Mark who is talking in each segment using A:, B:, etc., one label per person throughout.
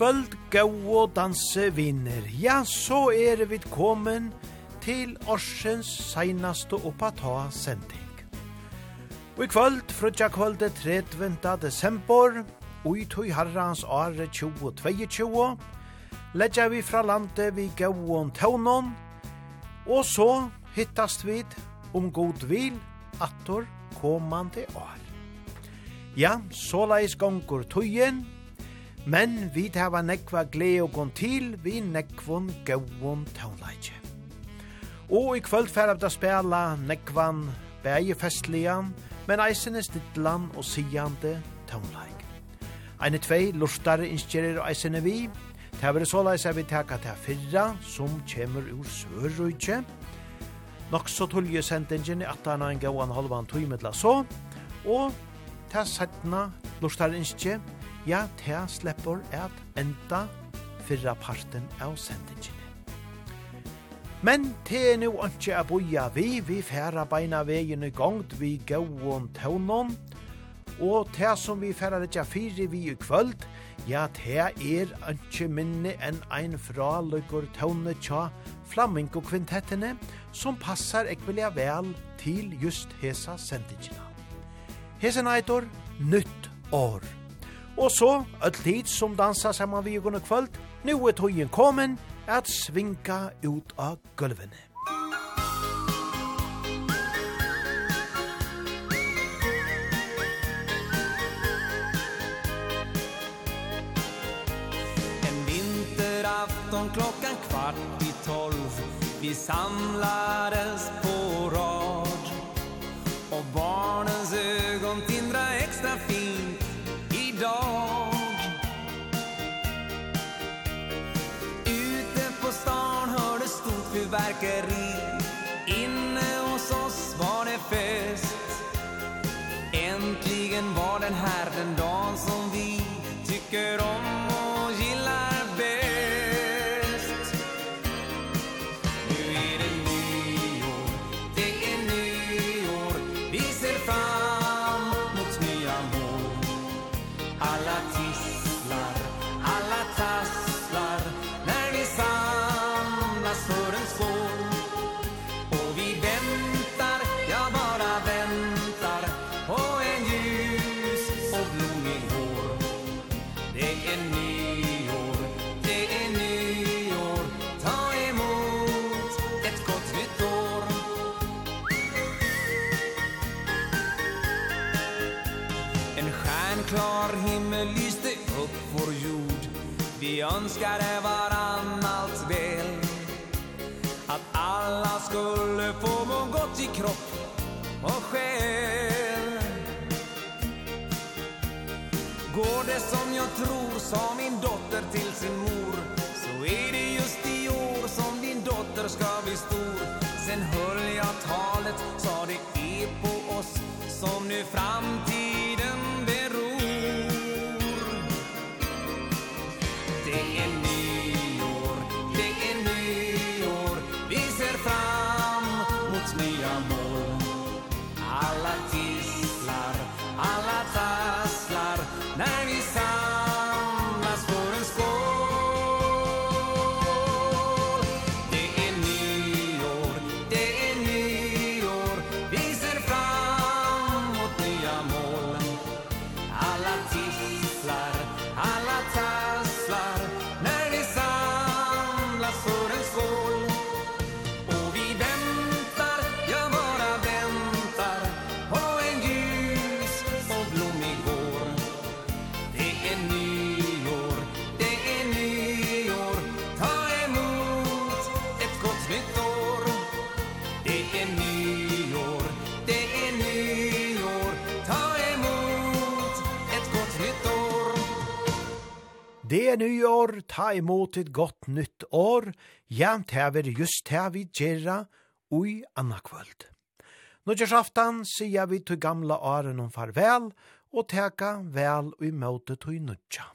A: kvöld gau og danse vinner. Ja, så er vi kommen til årsens seinaste oppa ta sending. Og i kvöld, frutja kvölde 30. desember, ui tui harrans are 2022, leggja vi fra landet vi gauon taunon, og så hittast vi om god vil attor komande år. Ja, så leis gongur tuyen, men vi hava nekva glede og gong til, vi nekvon gauon tånleitje. Og i kvöld færa vi da spela nekvan bæge festlian, men eisene stittlan og siande tånleik. Eine tvei lortare og eisene vi, Det var såleis jeg vil teka til fyrra, som kommer ur Sørrujtje. Nok så tullje sendingen i 18 en gauan halvan tøymetla så, og til 17 lortare innskje, ja, te sleppur at enda fyrra parten av sendingen. Men te er nu anki a boia vi, vi færa beina vegin i gongt vi gauon tøvnon, og te som vi færa retja fyri vi i kvöld, ja, te er anki minni enn ein fraløgur tøvne tja flamingo kvintettene, som passar ekvelia vel til just hesa sendingina. Hesa neitor, nytt år. Og så, öll tid som dansa saman vi i kvöld, nu er tøyen komin at svinka ut av gulvene.
B: En vinterafton klockan kvart i tolv Vi samlades på rad fyrverkeri Inne hos oss var det fest. Äntligen var den här den dagen som vi tycker om. önskade varannat väl. Att alla skulle få må gott i kropp och själ. Går det som jag tror, sa min dotter till sin mor Så är det just i år som din dotter ska bli stor. Sen höll jag talet, sa det är på oss som nu fram Gleie nyår, ta
A: imot et godt nytt år, jævnt hever just her vi gjerra, ui anna kvöld. Nudgersaftan sier vi til gamla åren om farvel, og teka vel ui møte til nødja.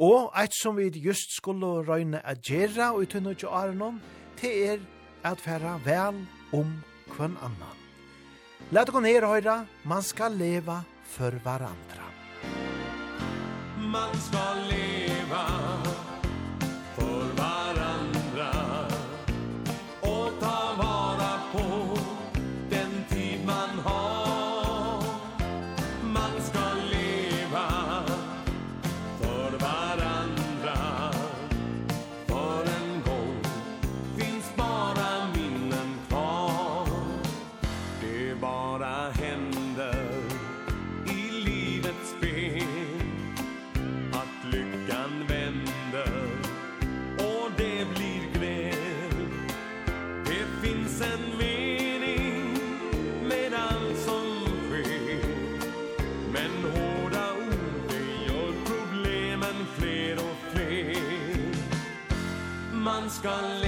A: Og eit som vi just skulle røyne at gjerra ui til nødja åren om, til er at færa vel om kvann annan. Læt gå ned høyra, man skal leva for varandra.
B: Man
C: skal skal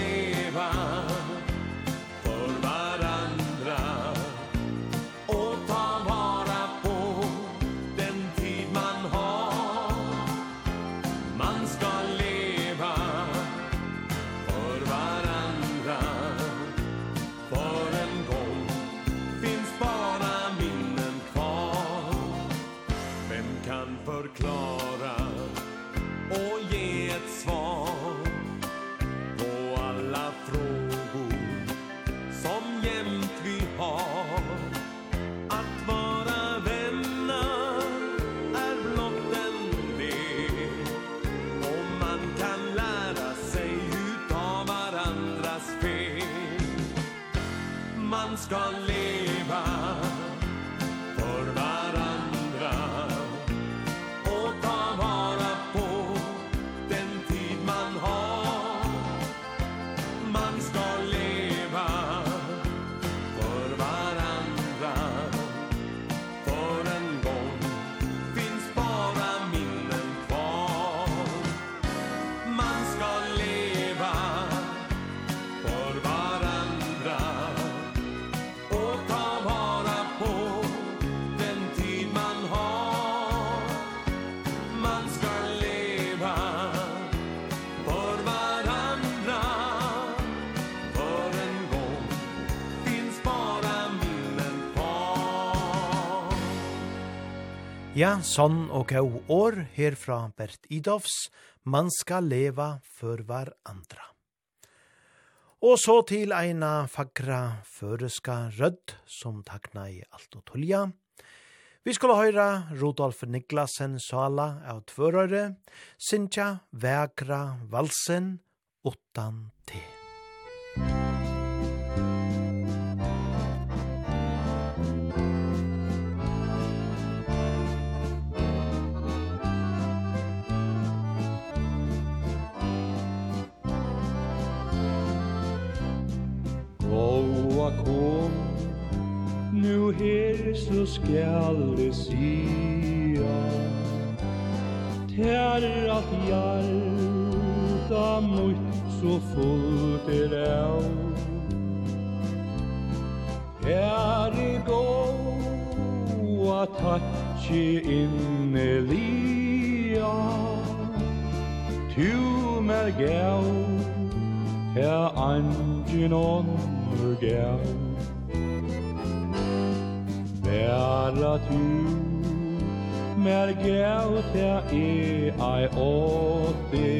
C: skal
A: Ja, sånn og gau år herfra Bert Idovs, man skal leva for hver andra. Og så til eina fagra føreska rødd som takna i alt og tulja. Vi skulle høyra Rudolf Niklasen Sala av Tvørøyre, Sintja Vægra Valsen, Ottan
D: nu her så skal det sia Tær at hjarta mot så fullt er av Her i gåa tatsi innelia Tu mer gav Her angen ånder gau Herra tu Mer gauta e ai ote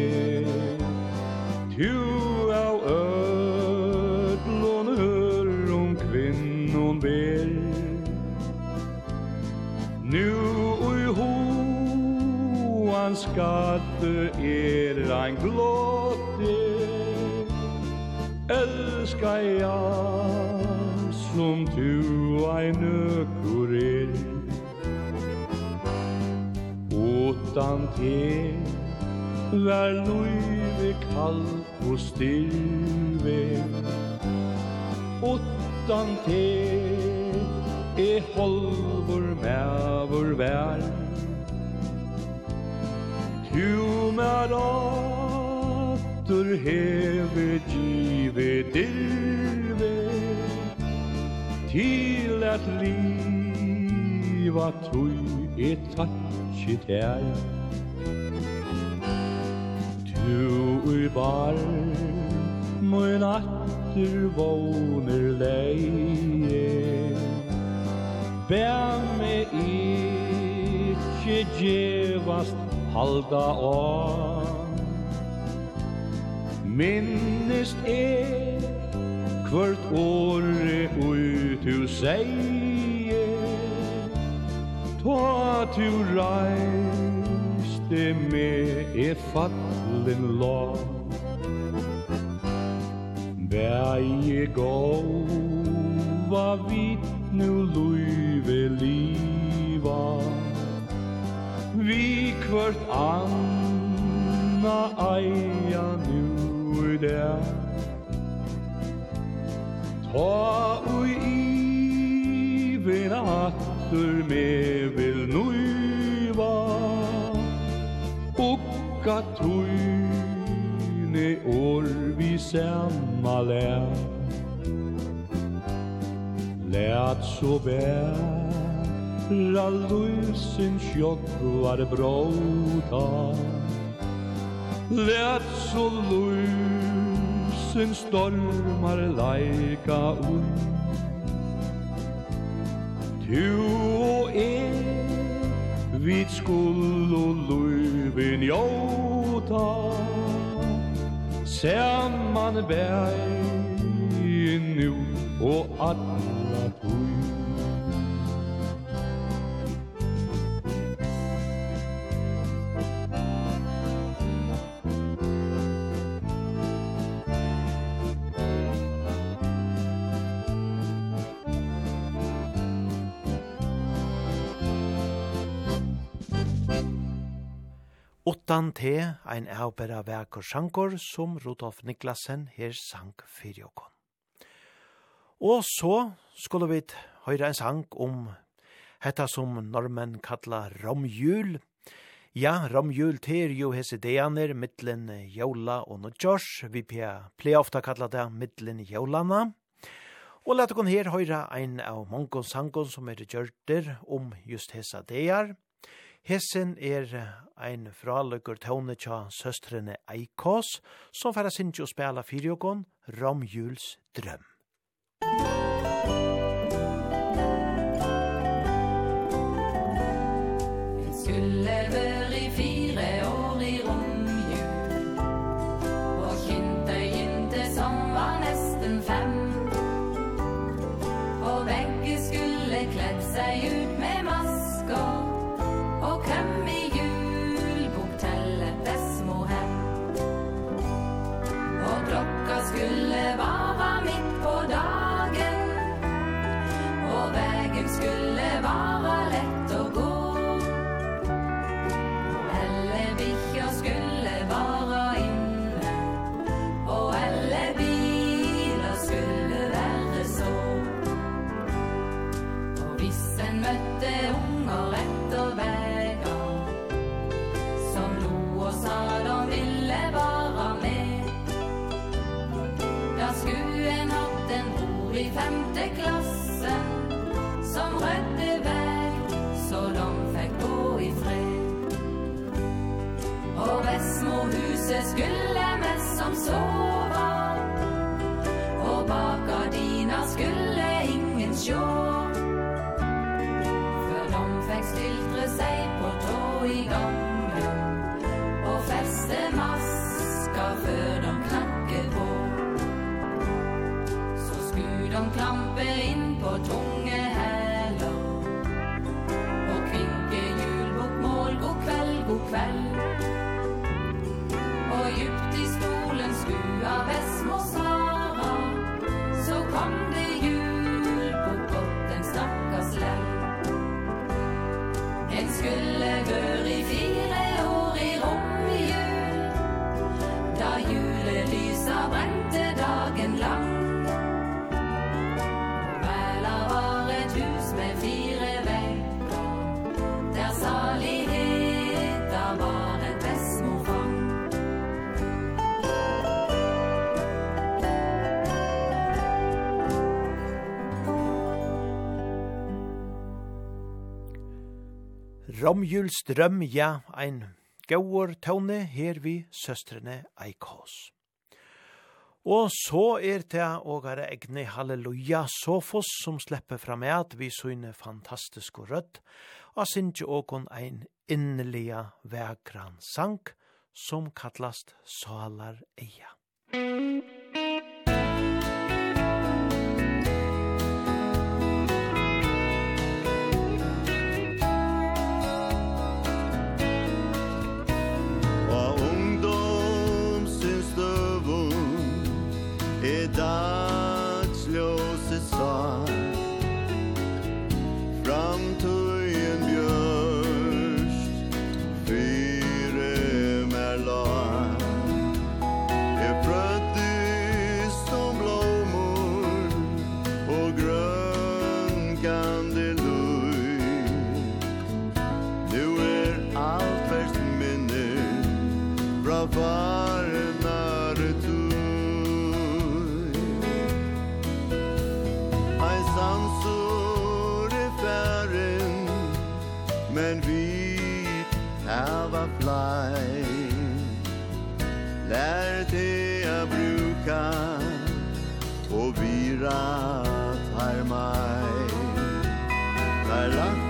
D: Tu av ödlon hör om kvinnon ber. Nu ui hoan skatte er ein glotte. Elskar jeg atlum tu ainu kurir Utan te Vær luive kallt og styrve Utan te e holvor mevor vær. Tu mer atur heve give dirve til at liva tui e tatsi tær. Tu ui bar Mun atur våner leie. Bær me ikkje djevast halda an Minnist er Kvart åre ui tu seie Ta tu reiste me e fallen lag. Bæje gåva vit nu luive liva. Vi kvart anna eia nu i dag Og ui ivina atur me vil nuiva Ukka tuine år vi samma lär Lät så bära lusin tjockvar bråta Lät så lusin Havsens stormar laika ui Tu og e Vit skull og luivin jota Saman bæin nu og atna
A: Utan te ein eubera verk og sjankor som Rudolf Niklasen her sank fyrir okon. Og så skulle vi høyre en sang om hetta som normen kalla romjul. Ja, romjul ter jo hese deaner mittlen jola og nudjors. Vi pleier ofta kalla det mittlen jolana. Og lette kon her høyre ein av mongon sangon som er gjørter om just hese dear. Hesen er ein fraløkker tåne tja søstrene Eikås, som færa sindsjo spela fyrjogon Romjuls drøm.
E: Skulle Jesus skulle mest som så.
A: someday Romjulstrøm, ja, ein gaur tåne her vi søstrene Eikås. Og så er det ågare egne halleluja Sofos som slipper fram at vi søgne fantastisk og rødt, og synge åkon ein innelige vekran sank som kallast Salar Eia.
F: Musikk tid Hava
G: fly. Lær dig a bruka Och vira tar mig Lär
F: lagt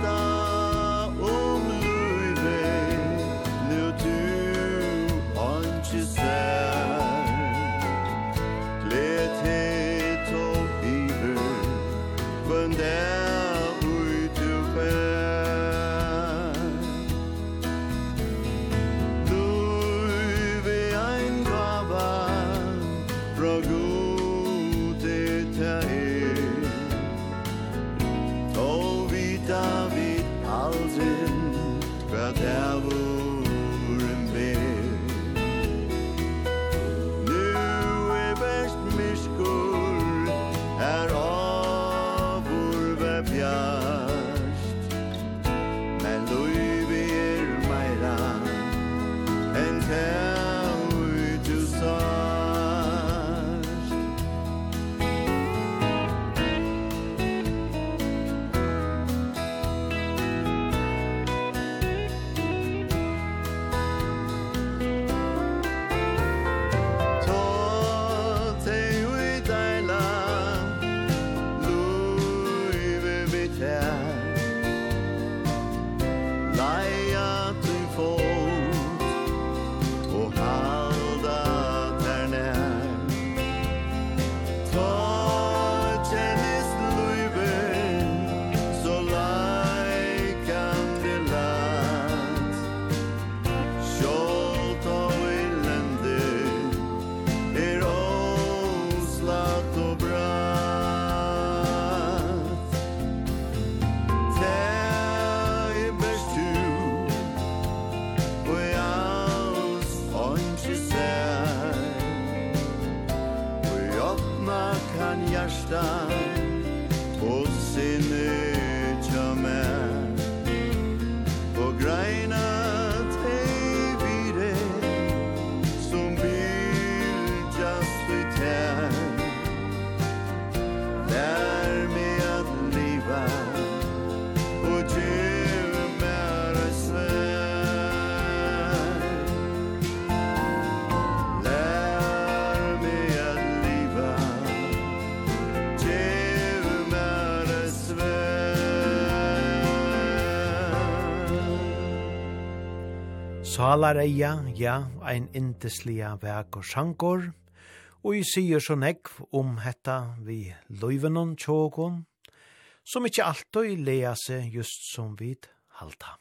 F: Sálareia, ja, ein indeslia vek og sjankor, og i sier så nekv om hetta vi løyvenon tjågon, som ikkje alltid lea seg just som vid halta.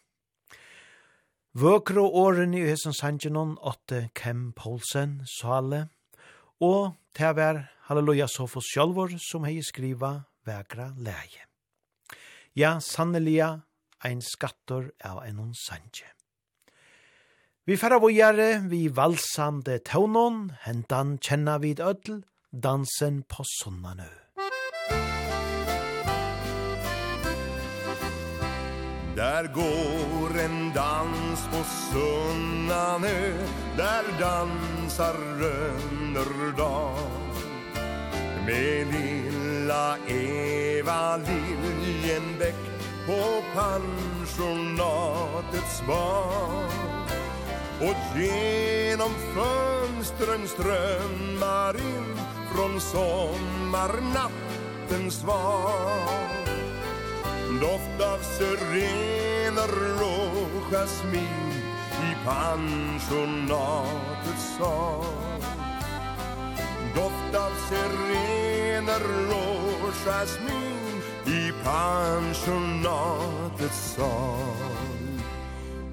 F: Vøkro åren i hesen sangenon åtte Kem Poulsen, Sale, og det var Halleluja Sofos Sjolvor som hei skriva vekra leie. Ja, sannelia, ein skattor av en sange. Vi færa vågjare, vi valsande tøvnån, hentan kjenna vid ødel, dansen på sunnanø.
C: Där går en dans på Sunnanö Där dansar Rönnerdal Med lilla Eva Liljenbäck På pensionatets bar Och genom fönstren strömmar in Från sommarnattens svar Doft av syrener och jasmin I pensionatets sal. Doft av syrener och jasmin I pensionatets sal.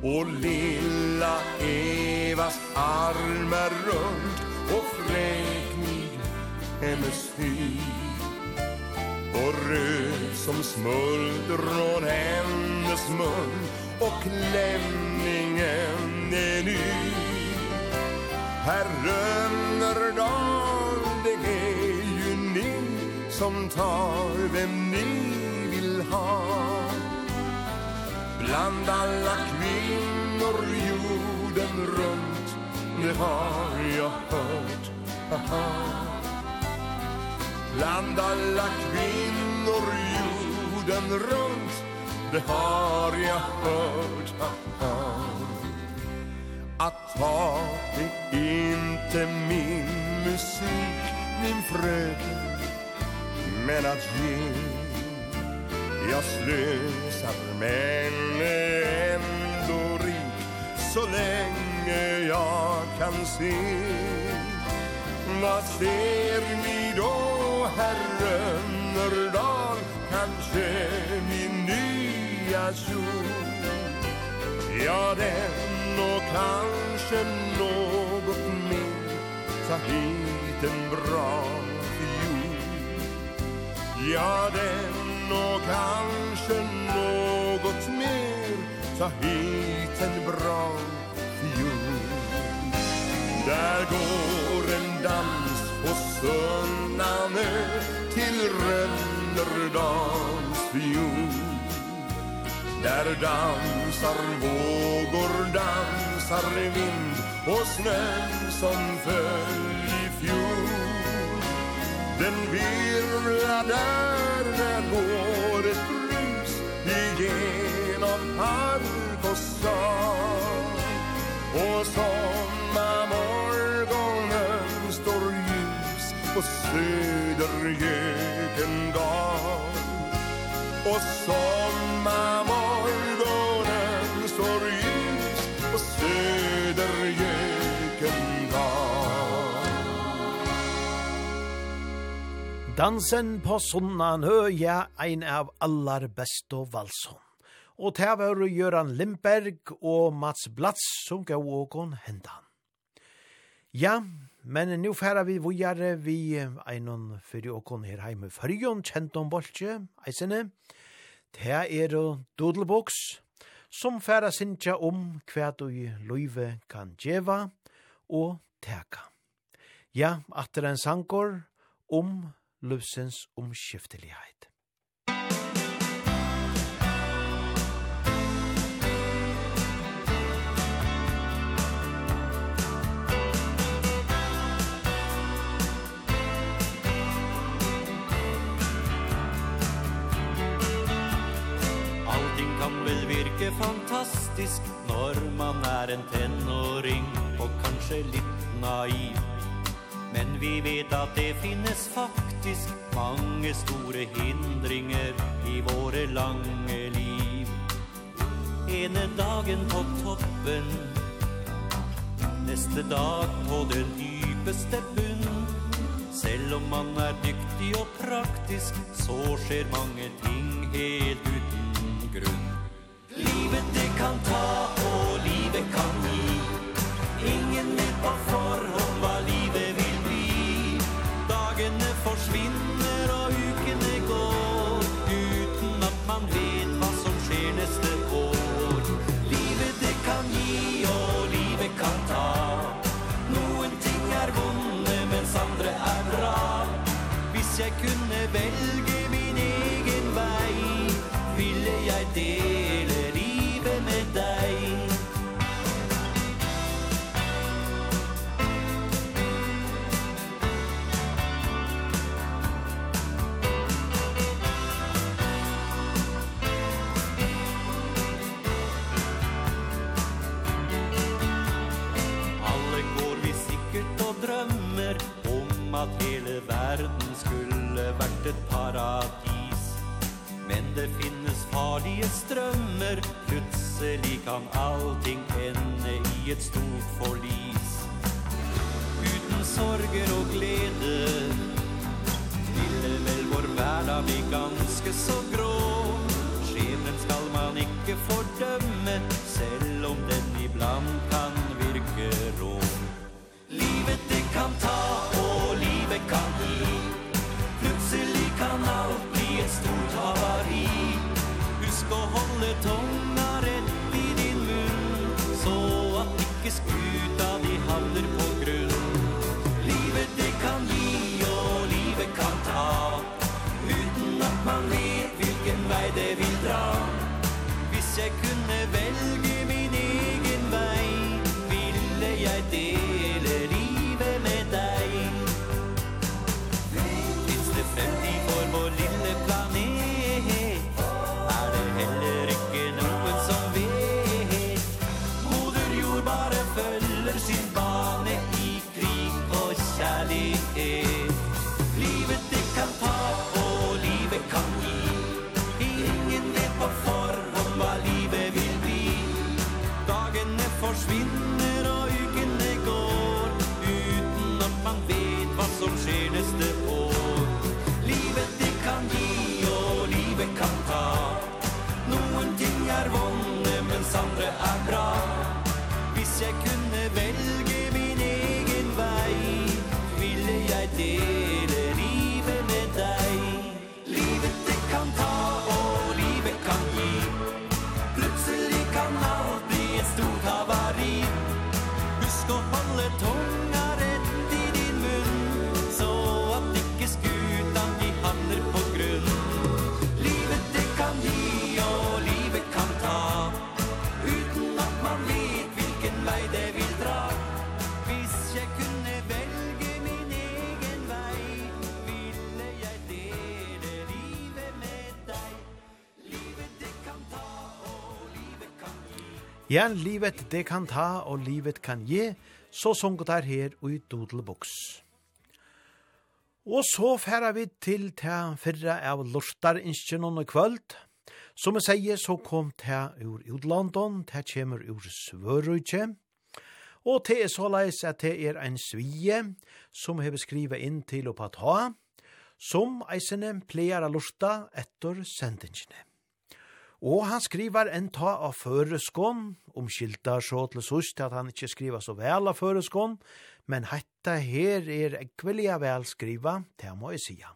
C: Och lilla Evas armar runt Och fräknig hennes hy. Och röd som smuld från hennes mun Och klänningen är ny. Herr Rönnerdal, Det är ju ni som tar vem ni vill ha. Bland alla kvinnor jorden runt Det har jag hört Aha. Bland alla kvinnor jorden runt Det har jag hört Aha. Att ha det inte min musik Min fröken Men att ge Jag slösar men är ändå rik Så länge jag kan se. Vad ser ni då herre Nördal Kanske min nya kjol? Ja den och kanske något mer. Ta hit en bra fiol. Ja den och kanske något mer Ta hit en bra fjol Där går en dans på Sunnanö Till Rönnerdals fjol Där dansar vågor, dansar vind Och snön som följer Den virvlar där när håret brus Igenom park och stad Och sommarmorgonen står ljus På Södergökendal Och sommarmorgonen
A: Dansen på sunnan høya, ein av allar besto valson. Og det var Göran Lindberg og Mats Blatz som gav åkon hendan. Ja, men nu færa vi vujare vi einon fyrir åkon her heime fyrjon kjent om bolsje, eisene. Det er Doodlebox, som færa sinja om hva du i løyve kan djeva og teka. Ja, atter en sankor om løvsens omskiftelighet.
H: kan vel virke fantastisk Når man er en tenåring Og kanskje litt naiv Men vi vet at det finnes faktisk mange store hindringer i våre lange liv. Ene dagen på toppen Neste dag på den dypeste bunn. Selv om man er dyktig og praktisk Så skjer mange ting helt uten grunn. Livet det kan ta og livet kan gi. Ingen vet hva forhold vært et paradis. Men det finnes farlige strømmer Plutselig kan allting ende i et stort forlis. Uten sorger og glede Ville vel vår hverdag bli ganske så grå. Skjebnen skal man ikke fordømme Selv om den iblant
A: Ja, livet det kan ta og livet kan ge, så sunget der her i Dodelboks. Og så færa vi til ta fyrra av lortar innskjennom og kvöld. Som jeg sier, så kom ta ur Udlandon, ta kjemur ur Svørøyke. Og til er så leis at det er ein svie som hever skriva inn til oppa ta, som eisene pleier a lorta etter sendingene. Og han skriver en ta av føreskån, omskiltar så til sust at han ikke skriver så vel av føreskån, men hetta her er ekvelia vel skriva, det må jeg sija.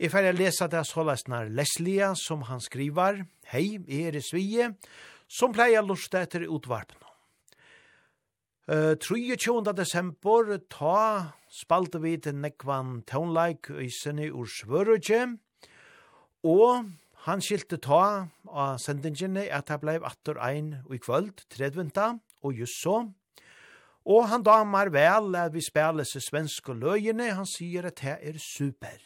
A: Jeg ferdig lesa det sålesnar Leslia, som han skriver, Hei, er i Svige, som pleier lust etter utvarpen. Uh, 23. desember ta spalte vi til nekvan tånleik i sinne ur Svørøtje, og Han skilte ta av sendingene at det blei atter ein i kvöld, tredvinta, og just så. Og han damar vel at vi spiller seg svenske løgene, han sier at det er super.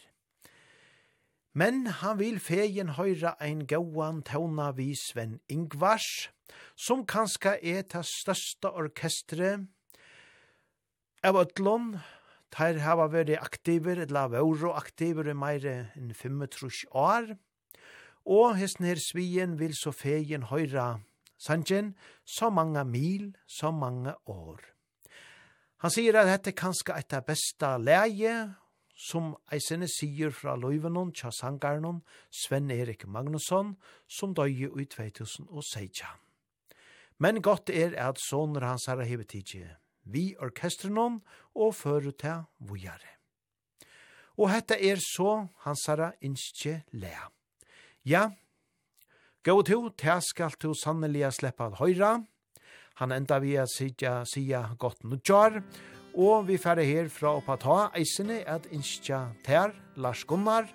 A: Men han vil fegen høyra ein gauan tauna vi Sven Ingvars, som kanska er det største orkestre. av Øtlån, der har vært aktiver, eller vore aktiver i meire enn 25 år, og hesten her svien vil så fegen høyra sanjen, så mange mil, så mange år. Han sier at dette er kanskje et av besta leie, som eisene sier fra Løyvenon, Tjasangarnon, Sven-Erik Magnusson, som døy i 2016. Men godt er at sånne hans herre hevetidje, vi orkestrenon og fører til vujare. Og hette er så hans herre innskje lea. Ja, gå to, ta skal to sannelig slippe av høyra. Han enda vi at sida, sida godt nødjar. og vi færre her fra oppa ta eisene at innskja ter, Lars Gunnar,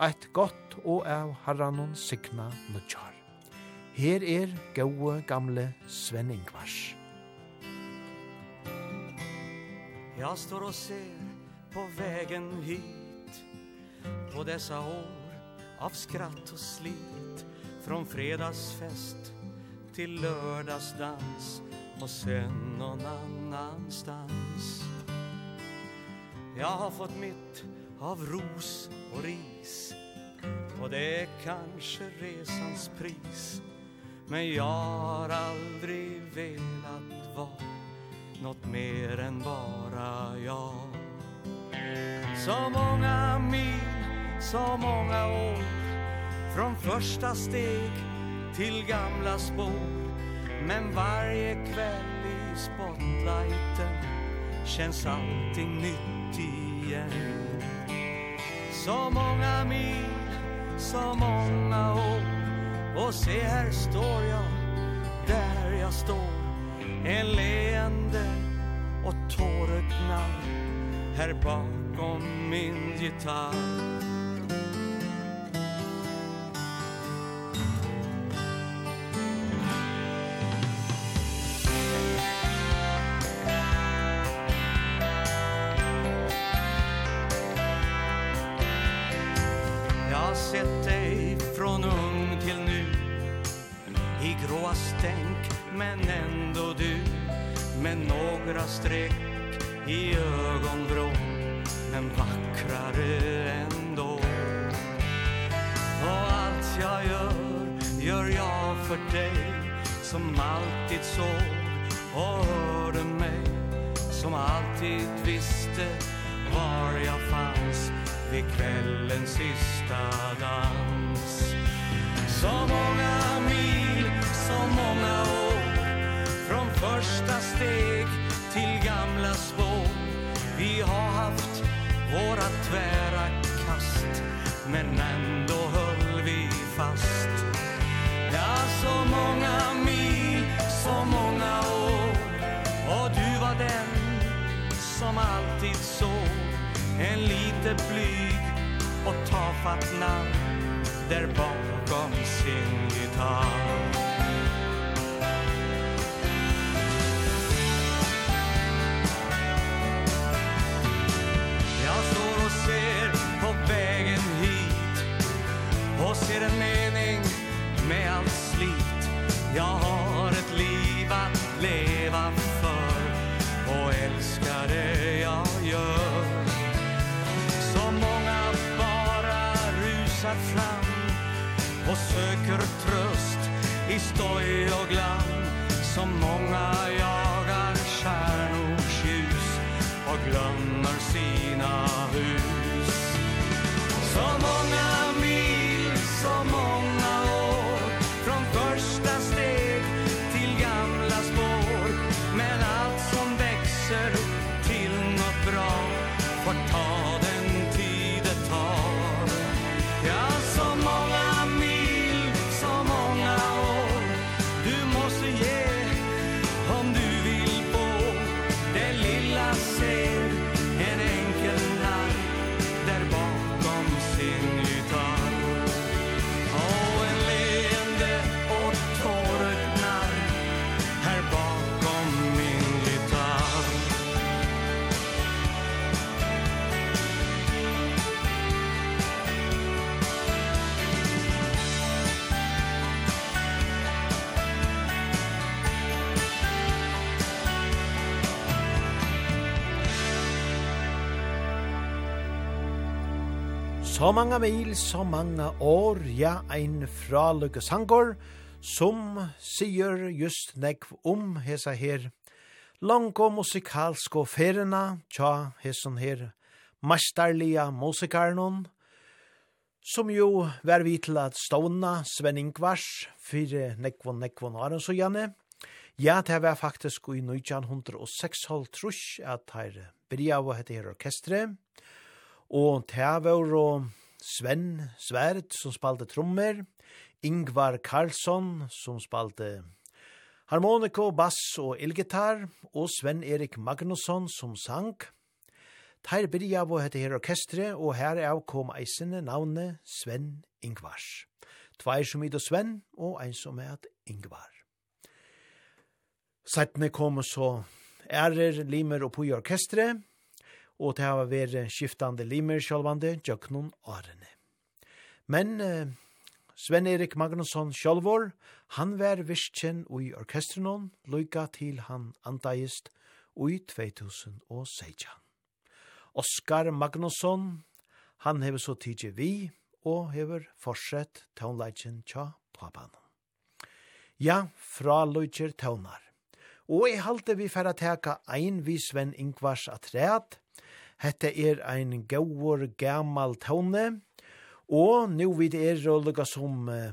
A: eit godt og av herranon sikna nødjar. Her er gode gamle Sven Ingvars.
B: Jag står och ser på vägen hit På dessa år av skratt och slit Från fredagsfest till lördagsdans Och sen någon annanstans. Jag har fått mitt av ros och ris Och det är kanske resans pris Men jag har aldrig velat vara Något mer än bara jag. Så många mil så många år. Från första steg till gamla spår. Men varje kväll i spotlighten Känns allting nytt igen. Så många mil, så många år Och se här står jag, där jag står. En leende och tåret Här bakom min gitarr. Så
A: mange mil, så mange år, ja, ein fralukke sangor, som sier just nekv om hesa her lang musikalsko ferina, tja, hesson her mastarlia musikarnon, som jo var vi til at ståna Sven Ingvars, fire nekvon nekvon og så gjerne. Ja, det var faktisk i 1906 trus at her bria og hette her orkestre, Og Tævaur og Sven Sverd som spalte trommer, Ingvar Karlsson som spalte harmonika, bass og elgitar, og Sven Erik Magnusson som sang. Teir byrja av hette her orkestre, og her er kom eisene navnet Sven Ingvars. Tveir som id Sven, og ein som er Ingvar. Settene kom så ærer, limer og pui orkestre, og det har vært skiftande limer sjálvande jøknon årene. Men eh, Sven-Erik Magnusson sjálvor, han var virkjen i orkestrenon, lykka til han andaist i 2016. Oskar Magnusson, han hever så tidsi vi, og hever forsett tånleitjen tja papan. Ja, fra loitjer tånar. Og i halte vi færa teka ein vi Sven Ingvars atreat, Hette er ein gauur gammal tåne, og nu vid er og lukka som uh,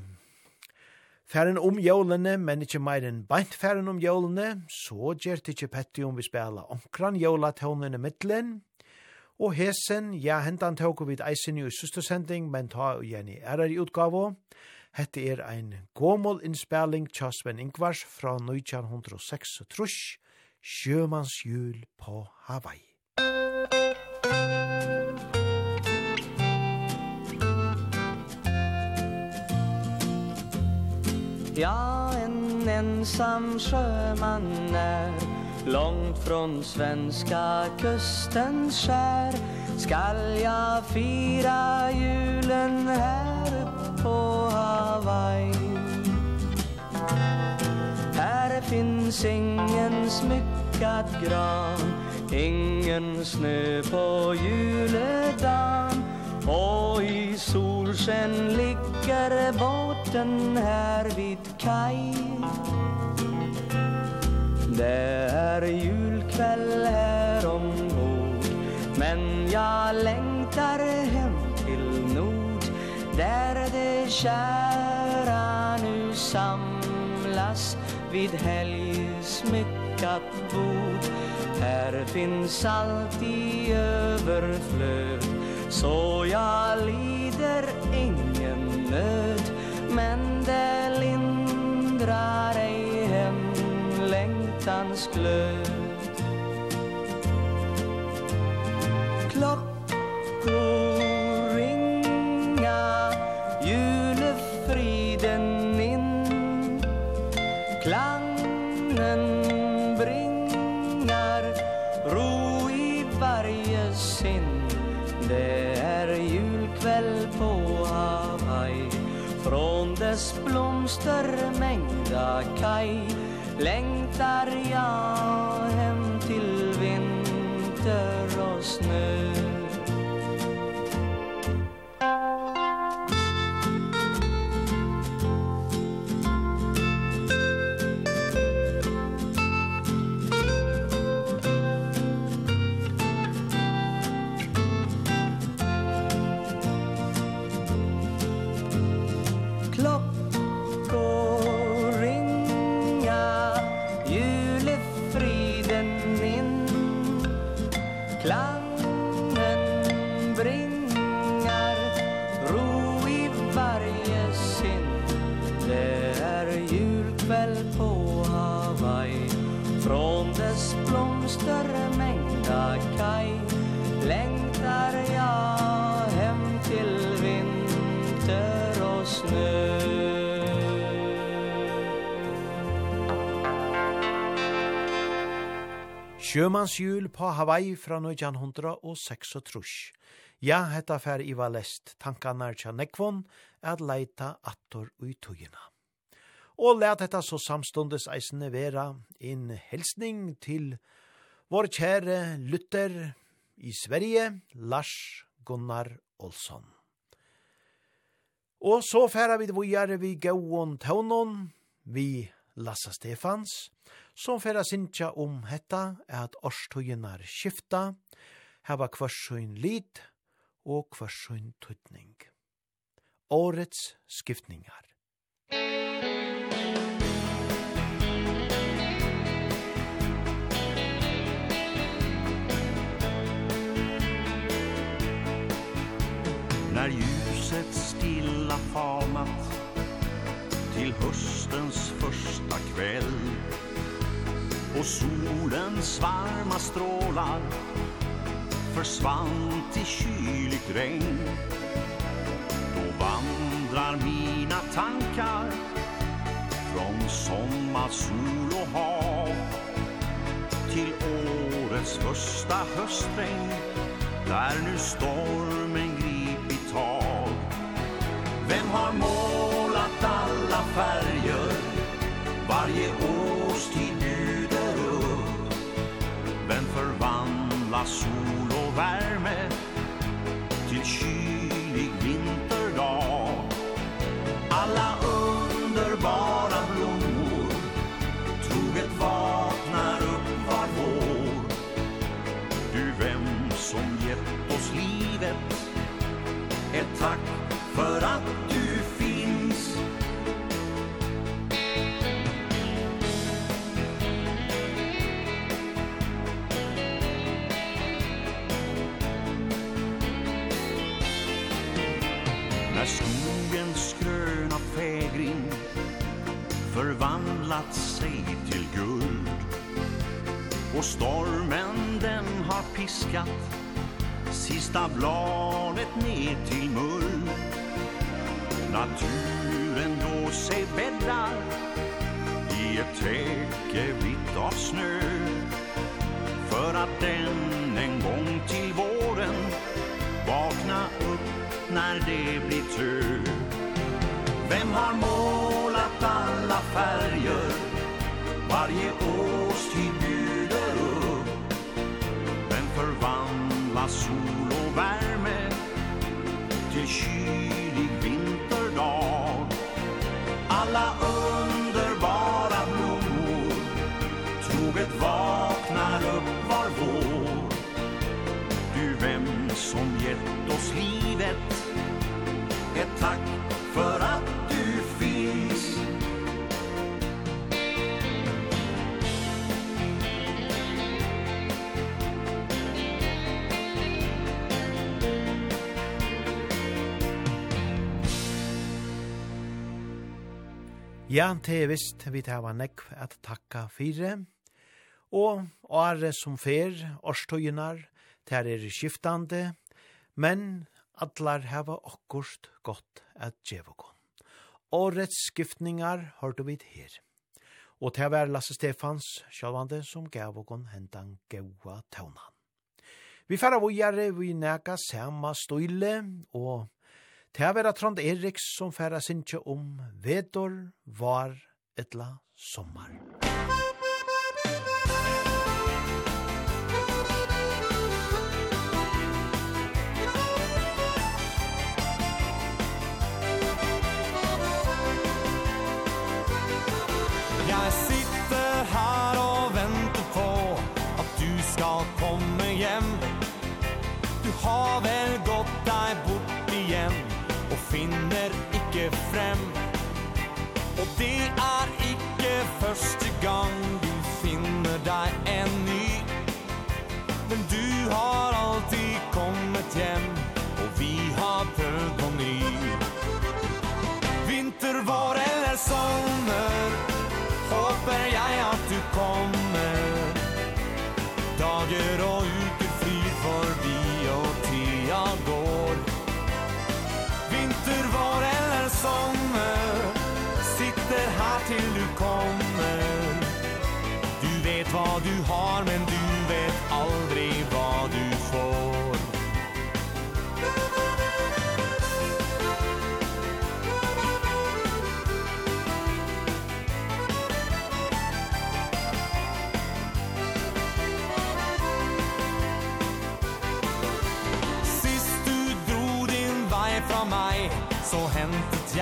A: færen om jólene, men ikkje meir enn beint færen om jólene, så gjert ikkje Petti om vi spela omkran jólatånen i middelen, og hesen, ja, hentan tåk vid eisen i søstersending, men ta og Jenny er i utgave, Hette er ein gomal innspeling tja Sven Ingvars fra 1906 trus, Sjømans jul på Hawaii.
I: Ja, en ensam sjöman är Långt från svenska kustens skär Skall jag fira julen här uppe på Hawaii? Här finns ingen smyckad gran Ingen snö på juledagen. Och i solsken ligger båten här vid kaj Det är julkväll här ombord Men jag längtar hem till nord. Där det kära nu samlas Vid helgsmyckat bord. Här finns allt i överflöd Så jag lider ingen nöd Men det lindrar ej hem längtans glöd. Klockor Himmels blomster mängda kaj Längtar jag
A: Sjømannsjul på Hawaii fra 1936. Ja, hetta fer i var Lest tankarna tja nekvon at leita attor ui tugina. Og let hetta så samstundes eisne vera en helsning til vår kjære Luther i Sverige, Lars Gunnar Olsson. Og så færa vi dvujare vi gauon taunon, vi Lassa Stefans, som færa sinja om hetta at årstøyene skifta, hava kvarsøyn lit og kvarsøyn tøytning. Årets skiftningar.
J: När ljuset stilla falnat till höstens första kväll. Och solens varma strålar Försvann till kyligt regn. Då vandrar mina tankar Från sommarsol och hav Till årets första höstregn Där nu stormen gripit tag Vem har mål färger Varje årstid bjuder upp. Men förvandlar sol och värme Till kylig vinterdag? Alla förvandlat sig till guld Och stormen den har piskat Sista bladet ner till mull Naturen då sig bäddar I ett täcke vitt av snö. För att den en gång till våren Vakna upp när det blir tur. Vem har målat alla färger? Varje årstid bjuder upp. Vem förvandlar solen
A: Ja, det er visst vi tar var nekv at takka fire. Og åre som fer, årstøyunar, det er skiftande, men atlar heva okkurst godt at djevokon. Årets skiftningar har du vidt her. Og det var Lasse Stefans sjálvande som gav okon hentan gaua taunan. Vi færa vågjare vi neka sama støyle og Det er vera Trond Eriks som færa sindsje om vedor, var, etla, sommar.
K: Musikk just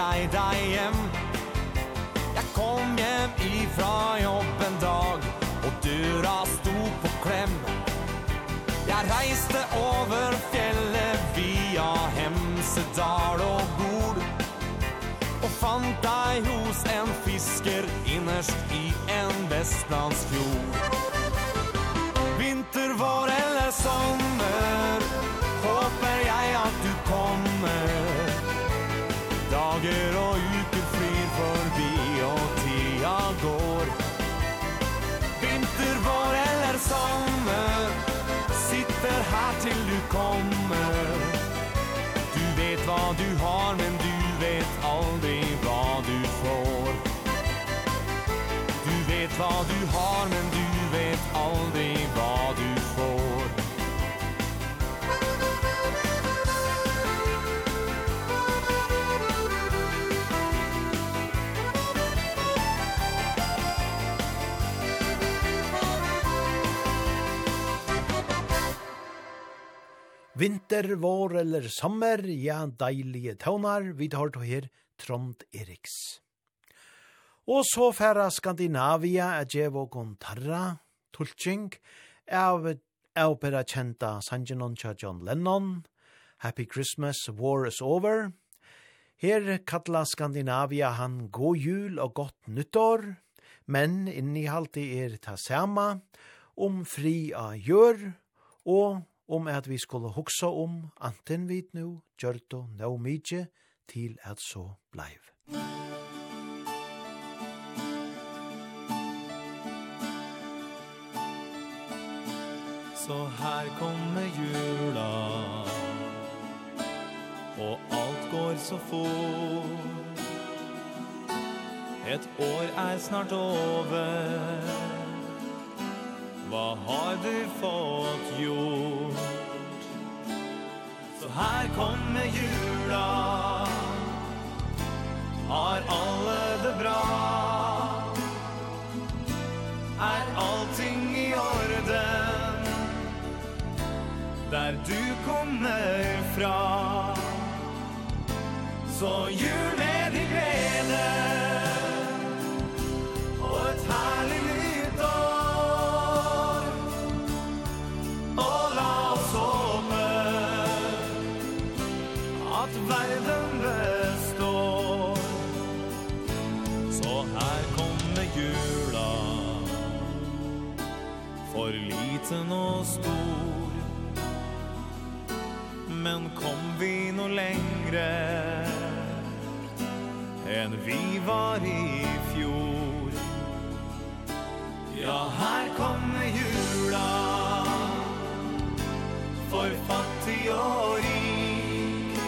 K: jeg deg hjem Jeg kom hjem ifra jobb en dag Og døra sto på klem Jeg reiste over fjellet via Hemsedal og Bord Og fant deg hos en fisker innerst i en vestlandsfjord Vinter, vår eller sommer Håper du har men du vet aldri hva du får. Du vet hva du har men du vet aldrig
A: Vinter, vår eller sommer, ja, deilige tøvnar, vi tar to her Trond Eriks. Og så færa Skandinavia er djev og gontarra, tulking, av opera kjenta Sanjinon tja John Lennon, Happy Christmas, War is Over. Her kalla Skandinavia han god jul og godt nyttår, men innihalti er ta sama om fri av gjør og om at vi skulle hugsa om anten vit nu gjørto no mykje til at så bleiv.
K: Så her kommer jula Og alt går så fort Et år er snart over Vad har du fått gjort? Så här kommer jula Har alla det bra? Är allting i orden? Där du kommer fra Så jul liten og stor. Men kom vi no längre än vi var i fjor. Ja, här kommer jula For fattig og rik.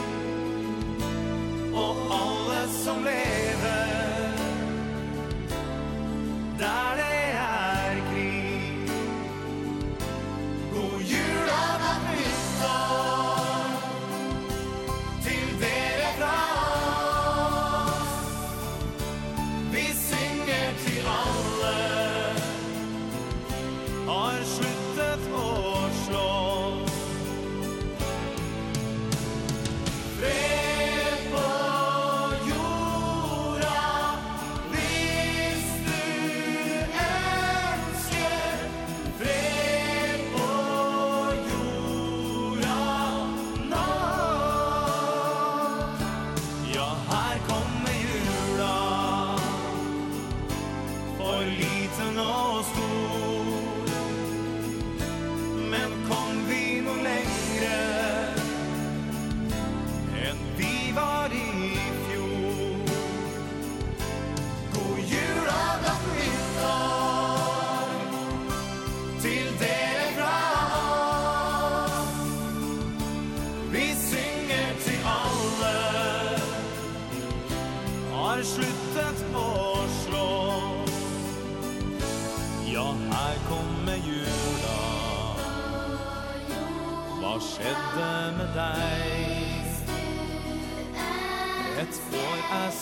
K: Og alla som lever Där det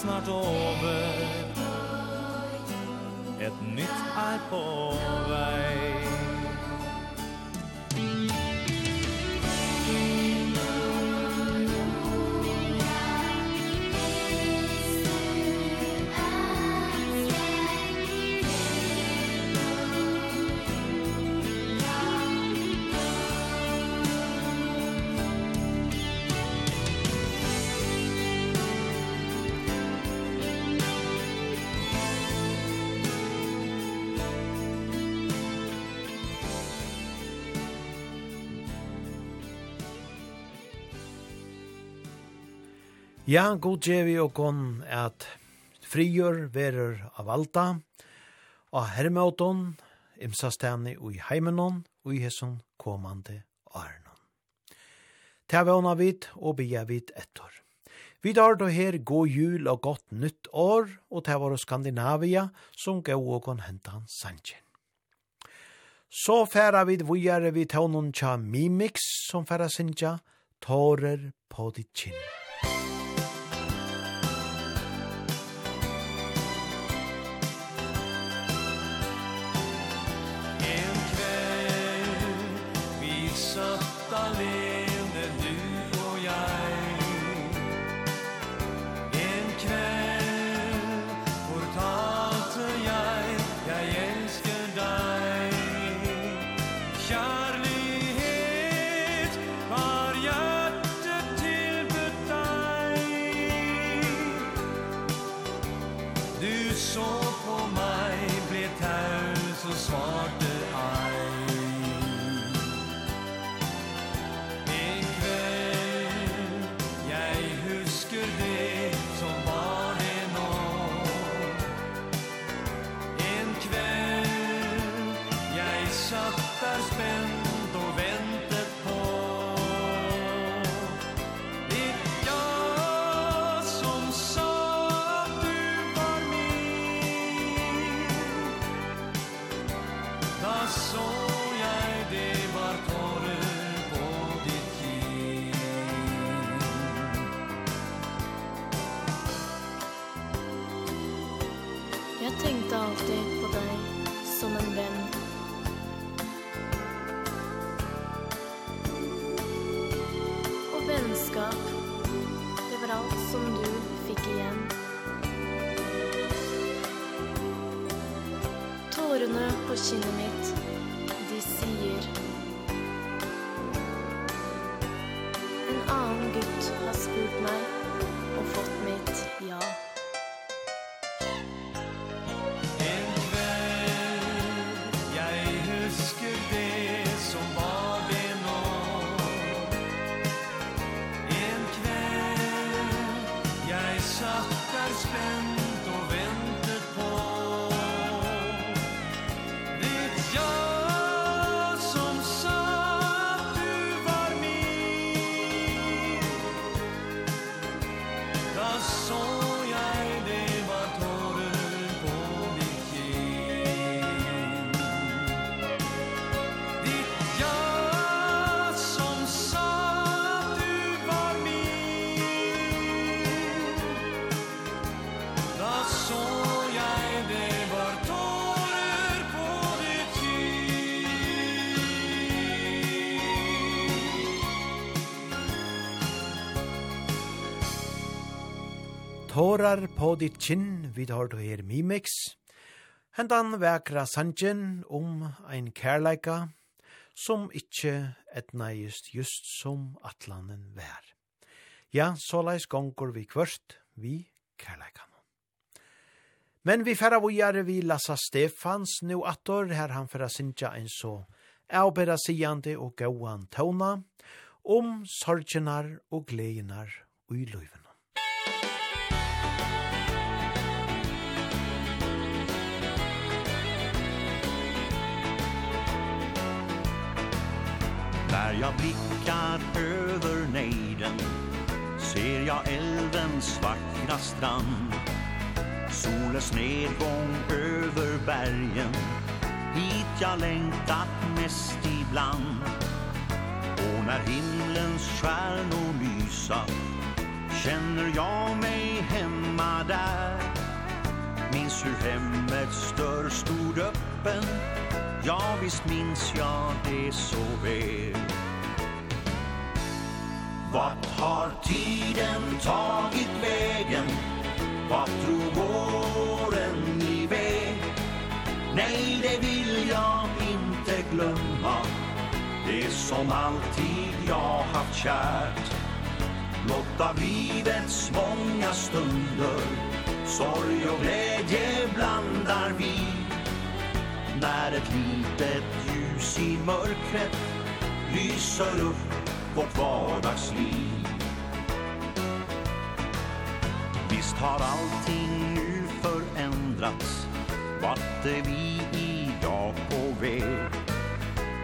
K: snart over. Et nytt er på
I: Ja, god djevi og kon at frigjør verer av alta, og hermeåton, imsastani og heimenon, og hesson komande arnon. Ta vana vid og bia vid ettor. Vi tar då her god jul og godt nytt år, og ta var Skandinavia som gav og kon hentan sanjen. Så færa vid vujare vid tånon tja Mimix som færa sinja, tårer på ditt kinn. tårar på ditt kinn, vi tar du her Mimix. Hentan vekra sanjen om ein kærleika som ikkje etna just just som atlanen vær. Ja, såleis gongur vi kvørst, vi kærleikan. Men vi færa vujare vi Lassa Stefans nu attor, her han færa sinja en så avbera sigande og gauan tåna om sorginar og gleinar og i.
J: Där jag blickar över nejden Ser jag älvens vackra strand. Solens nedgång över bergen Hit jag längtat mest ibland. Och när himlens stjärnor lysa Känner jag mig hemma där. Minns hur hemmets dörr stod öppen Ja, visst minns jag det så väl. Vart har tiden tagit vägen? Vart tror våren i väg? Nej, det vill jag inte glömma. Det som alltid jag haft kärt. Något av livets många stunder. Sorg och glädje blandar vi. När ett litet ljus i mörkret lyser upp vårt vardagsliv. Visst har allting nu förändrats Vart är vi idag på väg?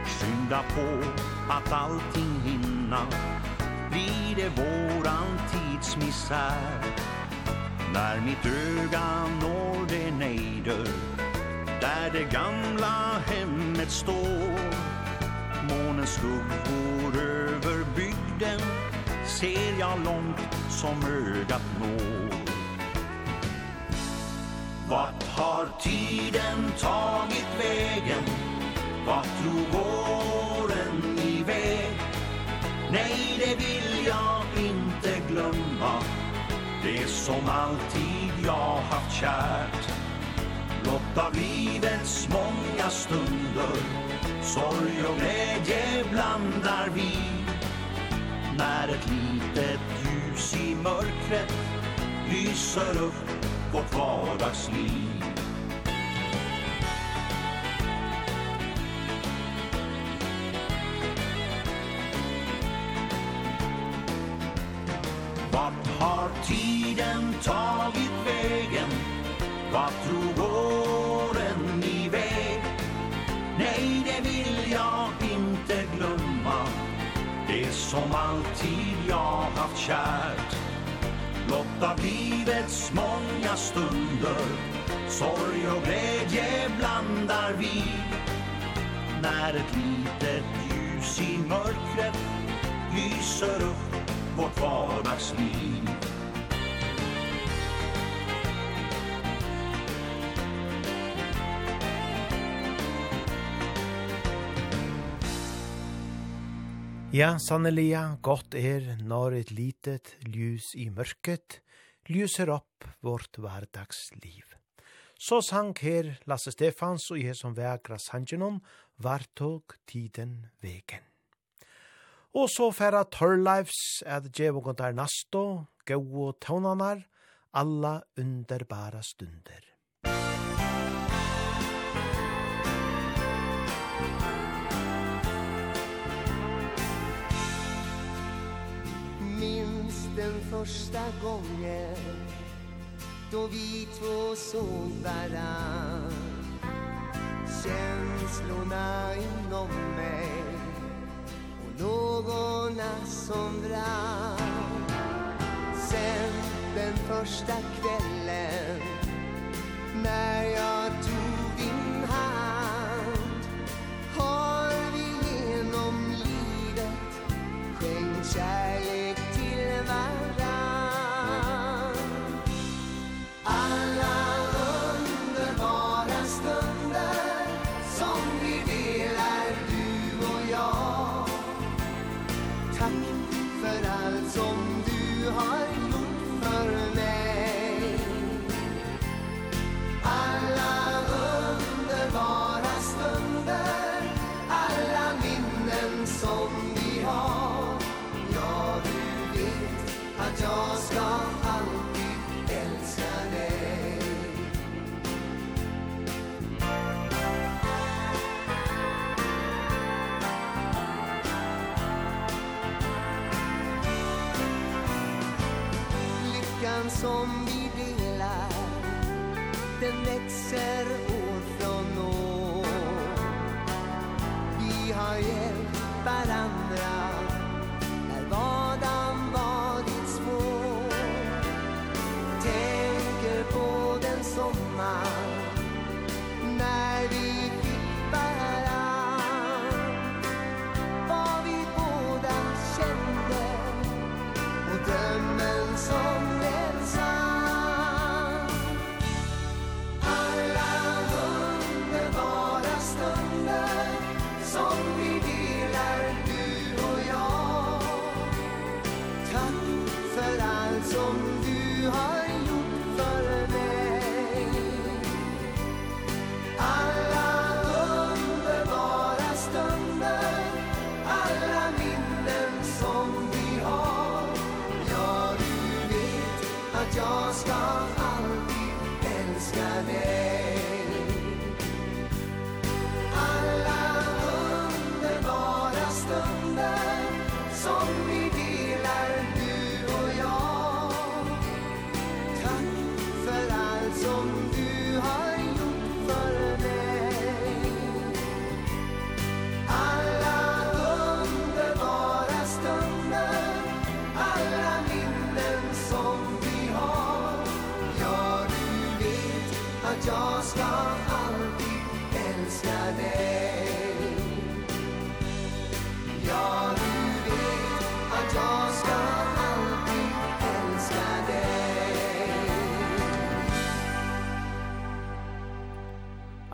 J: Skynda på att allting hinna Blir det våran tids misär? När mitt öga når det nejder Där det gamla hemmet står. Månens skuggor över bygden. Ser jag långt som ögat når. Vart har tiden tagit vägen? Vart drog åren iväg? Nej, det vill jag inte glömma. Det som alltid jag haft kärt. Blotta livets många stunder. Sorg och glädje blandar vi. När ett litet ljus i mörkret Lyser upp vårt vardagsliv. Vart har tiden tagit vägen? Vart som alltid jag haft kärt Blotta livets många stunder Sorg och glädje blandar vi. När ett litet ljus i mörkret Lyser upp vårt vardagsliv.
A: Ja, sannelia, godt er når et litet ljus i mørket lyser opp vårt hverdagsliv. Så sang her Lasse Stefans og jeg som vegra sangenom vartog tiden vegen. Og så færa Torleifs at djevogondar nasto, gau og tånanar, alla underbara stunder.
L: den första gången Då vi två såg varann. Känslorna inom mig Och lågorna som brann Sen den första kvällen När jag tog din hand Har vi genom livet Skänkt kärlek. som vi delar Den växer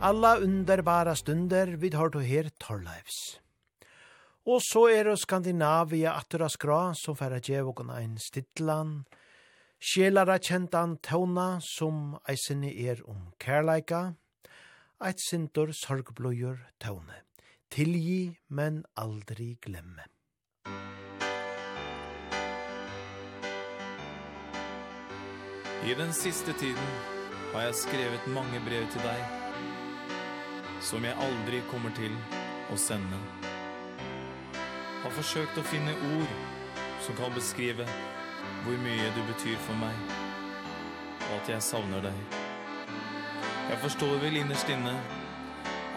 L: Alla underbara stunder
A: vid har du her Torleifs. Og så er det Skandinavia attura skra som færa djevokon ein stittlan, sjelara kjentan tåna som eisini er om kærleika, eit sindur sorgbløyur tåne. Tilgi, men aldri glemme.
M: I den siste tiden har jeg skrevet mange brev til deg, som jeg aldri kommer til å sende. Har forsøkt å finne ord som kan beskrive hvor mye du betyr for meg, og at jeg savner deg. Jeg forstår vel innerst inne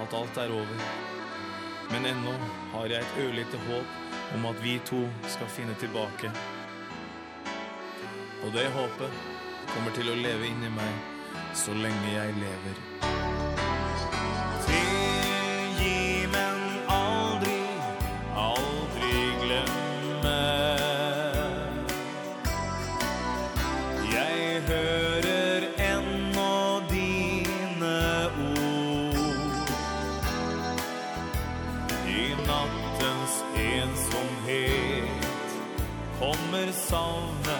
M: at alt er over, men ennå har jeg et ørlite håp om at vi to skal finne tilbake. Og det håpet kommer til å leve inni meg så lenge jeg lever. kommer savnet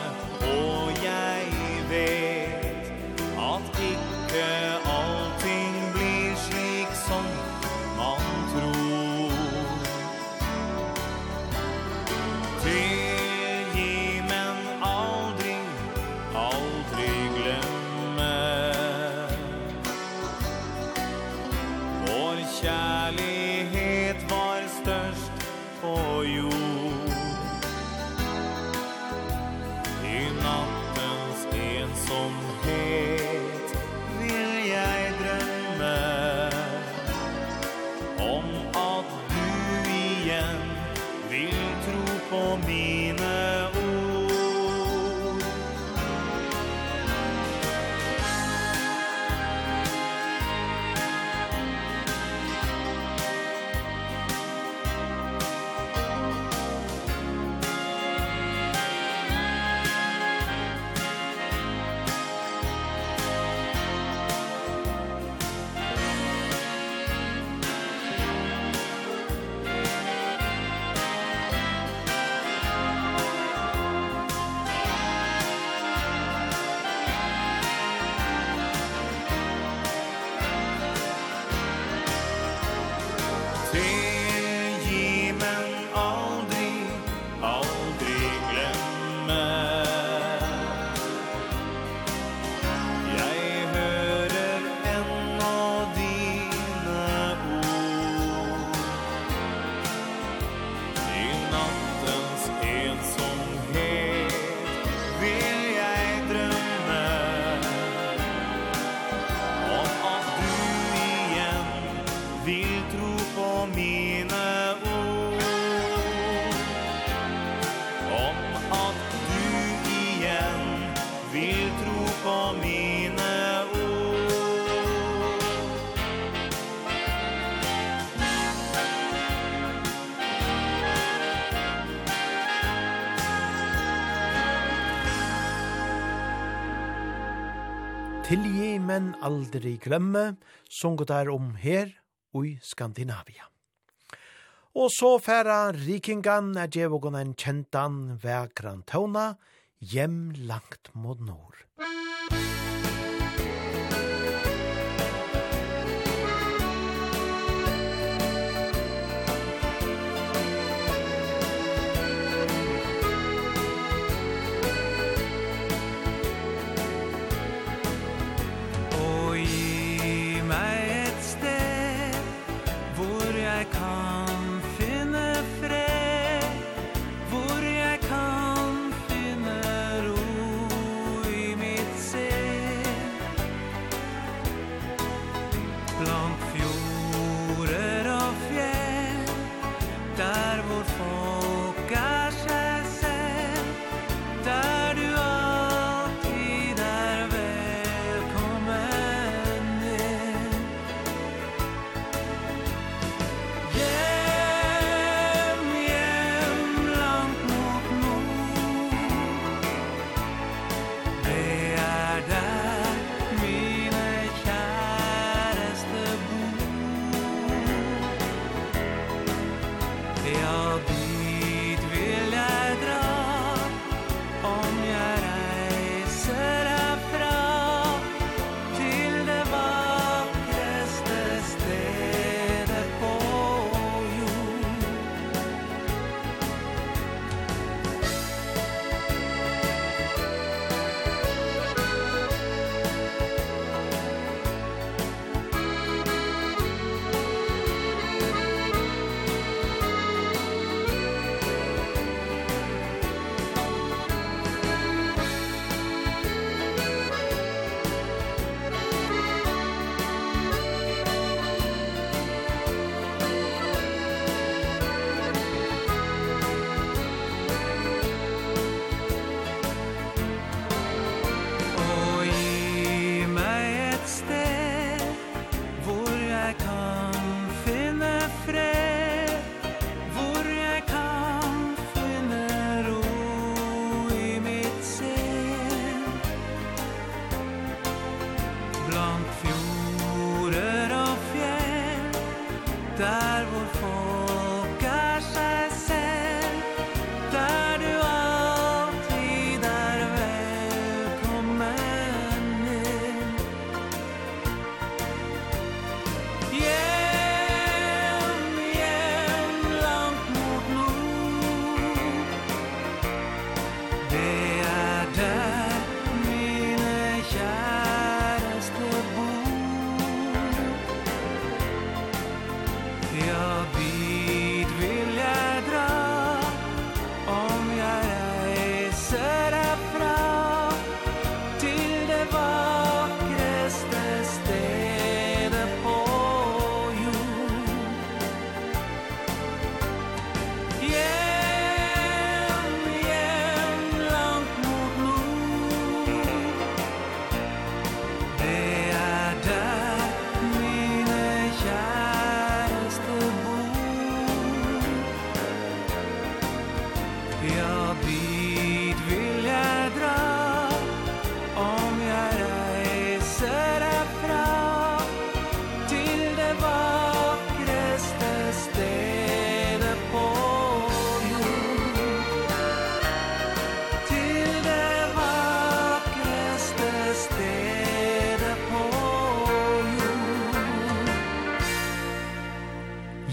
M: aldri glemme,
A: sunget der om her og i Skandinavia. Og så færa rikingan er djevogon en kjentan vekran tåna, hjem langt mot nord.
B: Musikk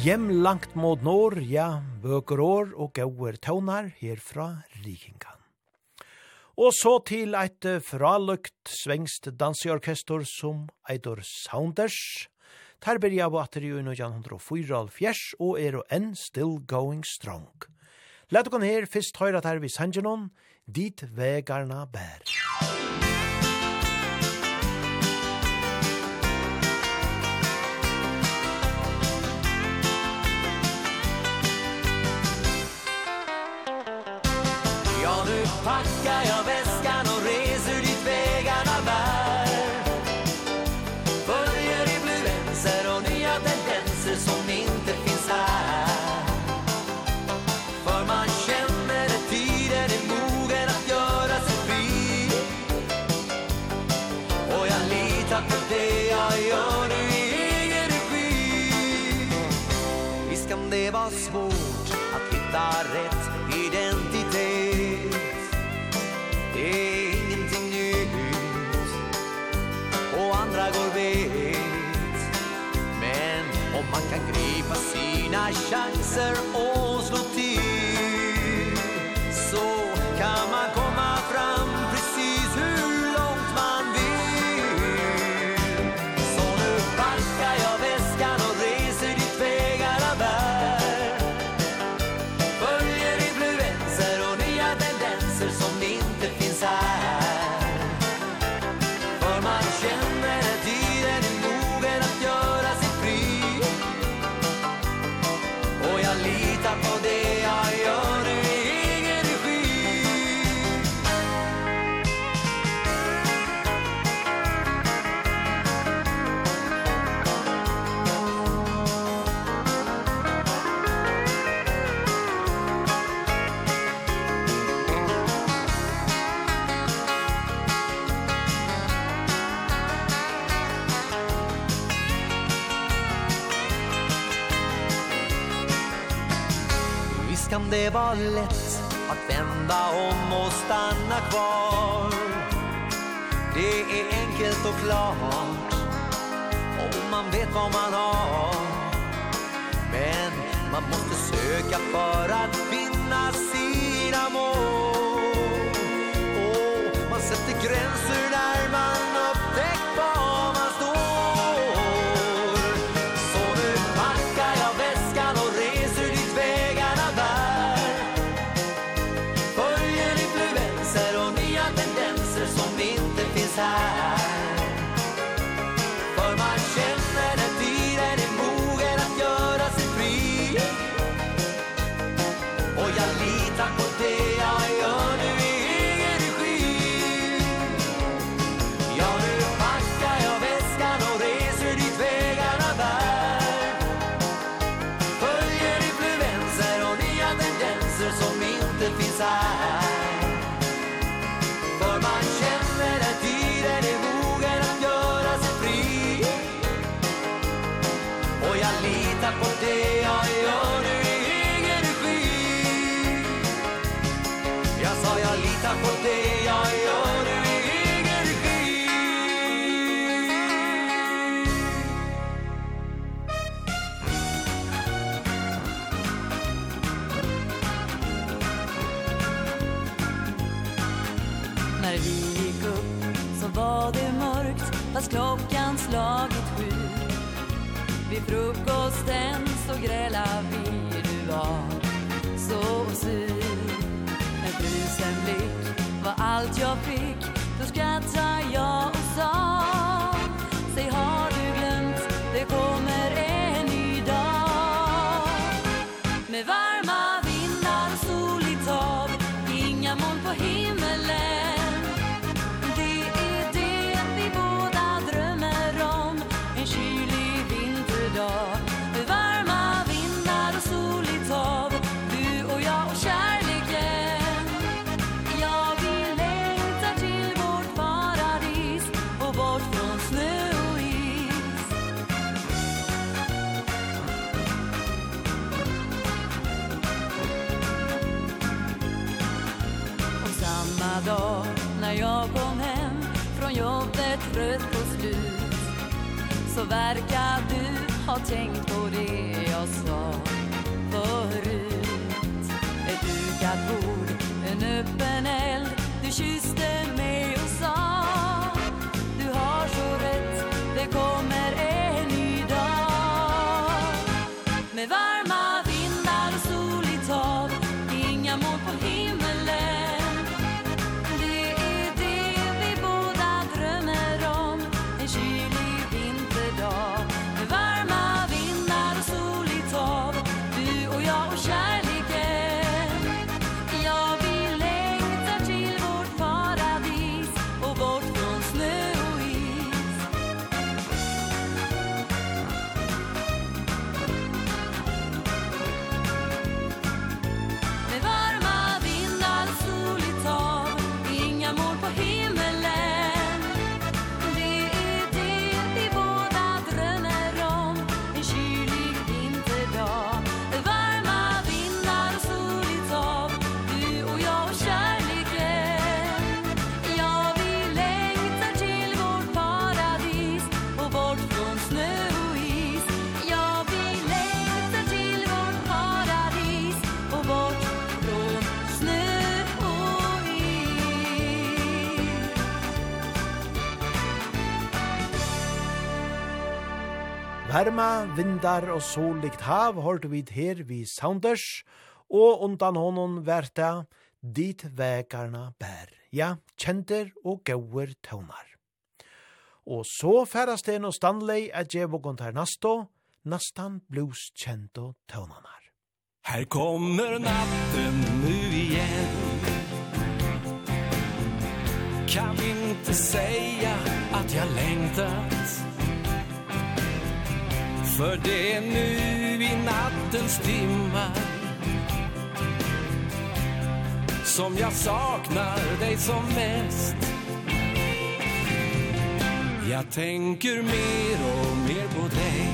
B: Hjem langt mot nor, ja,
A: bøker år og gauer tøvnar herfra Rikingan. Og så til eit fralukt svengst danseorkestor som Eidor Sounders. Der byrja av atter i 1904 og er og enn still going strong. Læt dere her først høyre at her vi sanger noen, dit vegarna bær.
B: Musikk packar jag väskan och reser dit vägarna bär. Följer influenser och nya tendenser som inte finns här. För man känner att tiden är mogen att göra sig fri. Och jag litar på det jag gör nu i egen regi. Visst kan det vara svårt att hitta rätt mina chanser och slå till. Så kan man komma det var lätt att vända om och stanna kvar. Det är enkelt och klart Om man vet vad man har. Men man måste söka för att finna sina mål. Och man sätter gränser där man det jag gör nu i egen regi Jag sa jag litar på det jag gör nu i egen regi
N: När vi gick upp klockan slagit sju. Vid frukosten så gräla vi du var så sur. En frusen blick var allt jag fick Då skrattade samma dag när jag kom hem från jobbet trött på slut. Så verkar du ha tänkt på det jag sa förut. Ett dukat bord en öppen eld du kysser perma, vindar
A: og sollikt hav hørte vi her vi Saunders, og undan honom verta dit vekarna bær. Ja, kjenter og gauer tøvnar. Og så færasten og Stanley er djevågon ter nasto, nastan blues kjento tøvnanar.
C: Här kommer natten nu igen Kan inte säga att jag längtar För det är nu i nattens timmar Som jag saknar dig som mest. Jag tänker mer och mer på dig.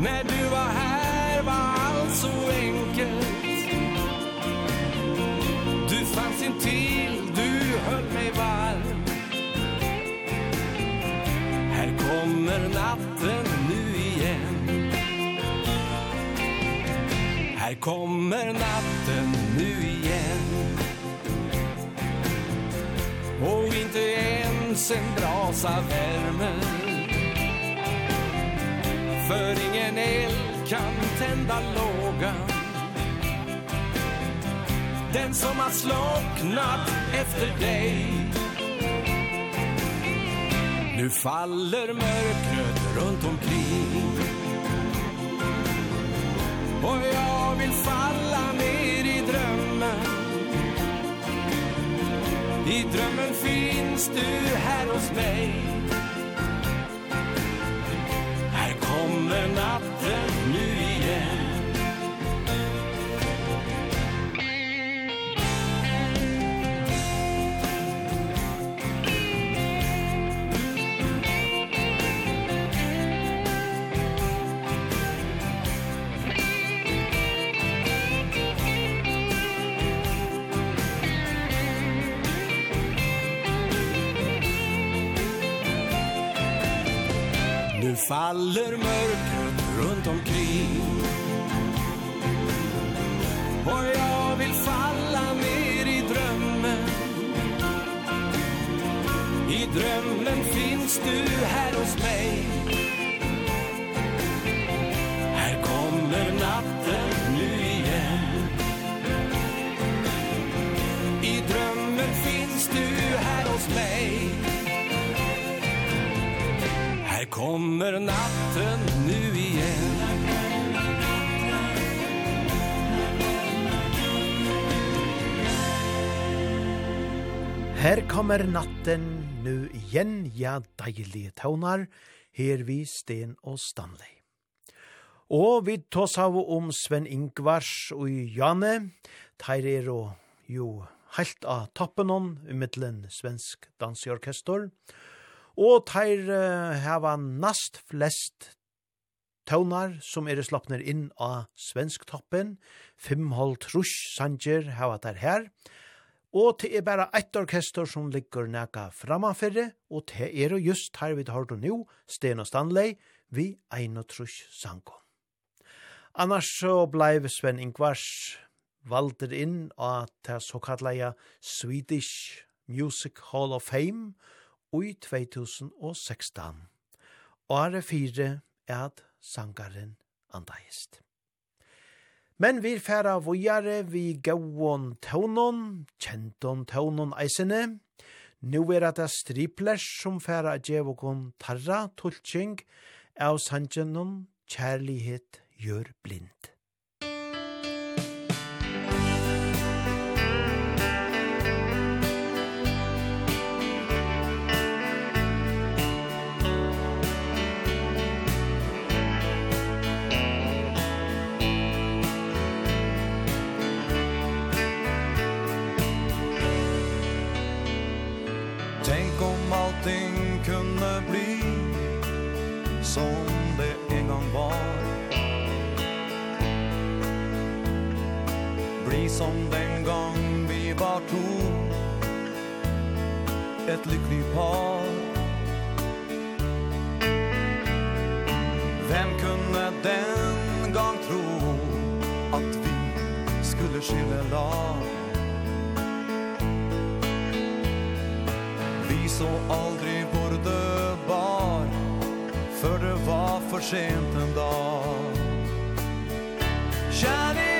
C: När du var här var allt så enkelt. Du fanns inte till kommer natten nu igen? Här kommer natten nu igen. Och inte ens en brasa värmer För ingen eld kan tända lågan. Den som har slocknat efter dig. Nu faller mörkret runt omkring. Och jag vill falla ner i drömmen. I drömmen finns du här hos mig. Här kommer natten. faller mörkret runt omkring. Och jag vill falla mer i drömmen.
I: I drömmen finns du här hos mig. kommer natten nu igen?
A: Her kommer natten nu igen, ja deilige tøvnar, her vi Sten og Stanley. Og vi tås av om Sven Ingvars og Janne, teir er og jo helt av tappen om, umiddelen svensk Dansorkestor, og og teir uh, hava nast flest tøvnar som er slappner inn av svensktoppen, Fimhold Trush Sanger hava der her, og det er bare ett orkester som ligger næka framanfyrre, og det er jo just her vi har det nå, Sten og Stanley, vi egn og trus Sanko. Annars så blei Sven Ingvars valder inn av det såkallega Swedish Music Hall of Fame, i 2016. Åre fire er at sangaren andaist. Men vi færa vujare vi gauon taunon, kjenton taunon eisene. Nu er det striplers som færa djevokon tarra tulltjeng av sanjenon kjærlighet gjør blind.
I: ett lyckligt par. Vem kunde den gång tro att vi skulle skilja lag? Vi så aldrig borde dödbar För det var för sent en dag. Kärlek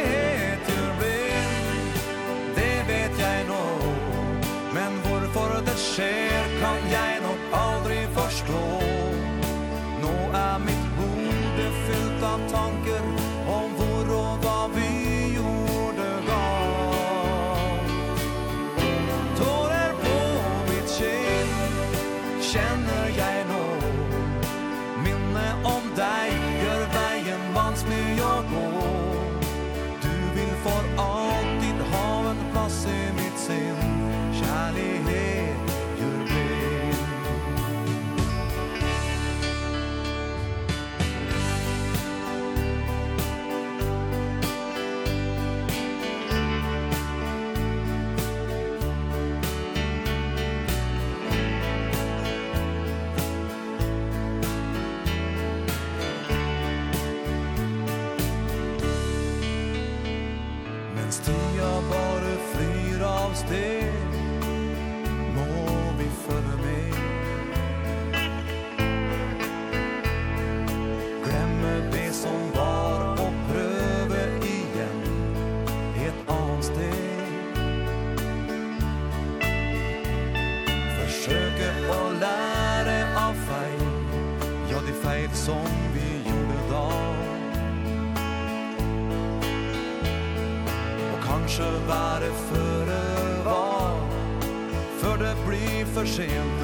I: för sent.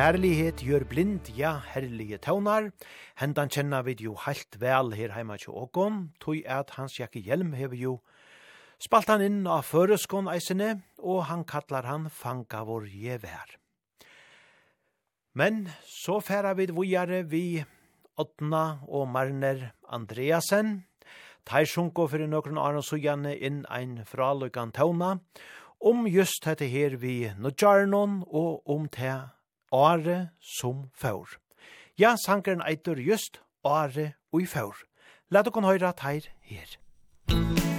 I: Kærlighet gjør blind,
A: ja, herlige tøvnar. Hendan kjenner vi jo helt vel her heima til åkon, tog at hans jakke hjelm hever jo. Spalt han inn av føreskån eisene, og han kallar han fanga vår jevær. Men så færa vi vujare vi Otna og Marner Andreasen. Teir sjunko fyrir nøkron Aron Sujane inn ein fraløykan tøvna, om just dette her vi nødjarnon og om te Are som faur. Ja, sankeren eitur just Are ui faur. Lat okon høyra teir her. Musik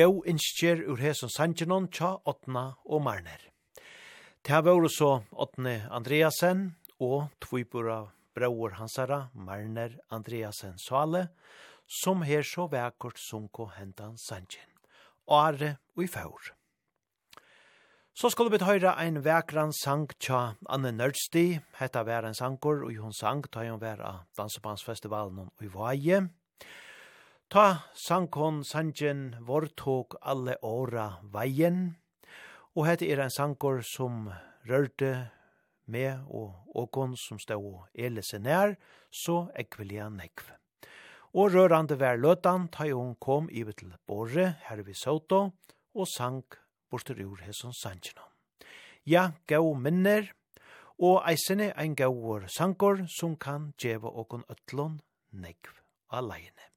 A: gau innskjer ur hesson sanjinon tja Otna og Marner. Ta vore så Otne Andreasen og tvipura brauer hansara Marner Andreasen Sale, som her så vekkort sunko hentan sanjin. Are og faur. Så skal vi høyra ein vekran sang tja Anne Nørsti, hetta vær en sankor, og hun sang tja hun vær av Dansebandsfestivalen og i Vaje. Ta sankon sanjen vår tog alle åra veien, og hette er en sankor som rørte med og åkon som stod og elese nær, så ekvelia nekv. Og rørande vær løtan, ta jo hun kom i til Borre, her vi Soto, og sank borster ur hesson sanjena. Ja, gau minner, og eisene ein gauur sankor som kan djeva åkon ötlon nekv alene.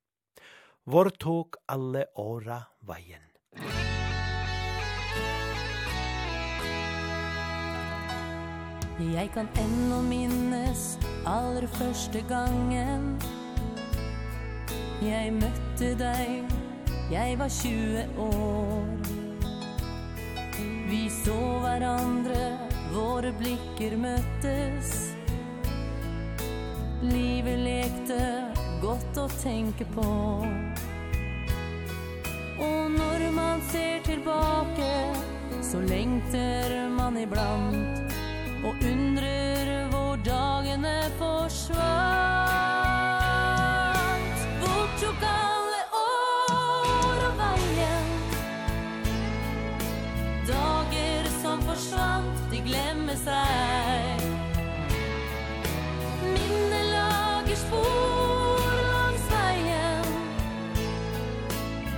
A: Vår tog alle åra veien.
N: Jeg kan ennå minnes aller første gangen. Jeg møtte deg, jeg var 20 år. Vi så hverandre, våre blikker møttes. Livet lekte, godt å tenke på. Og når man ser tilbake Så lengter man iblant. Og undrer hvor dagene forsvant. Hvor tok alle år og veien Dager som forsvant, de glemmer seg.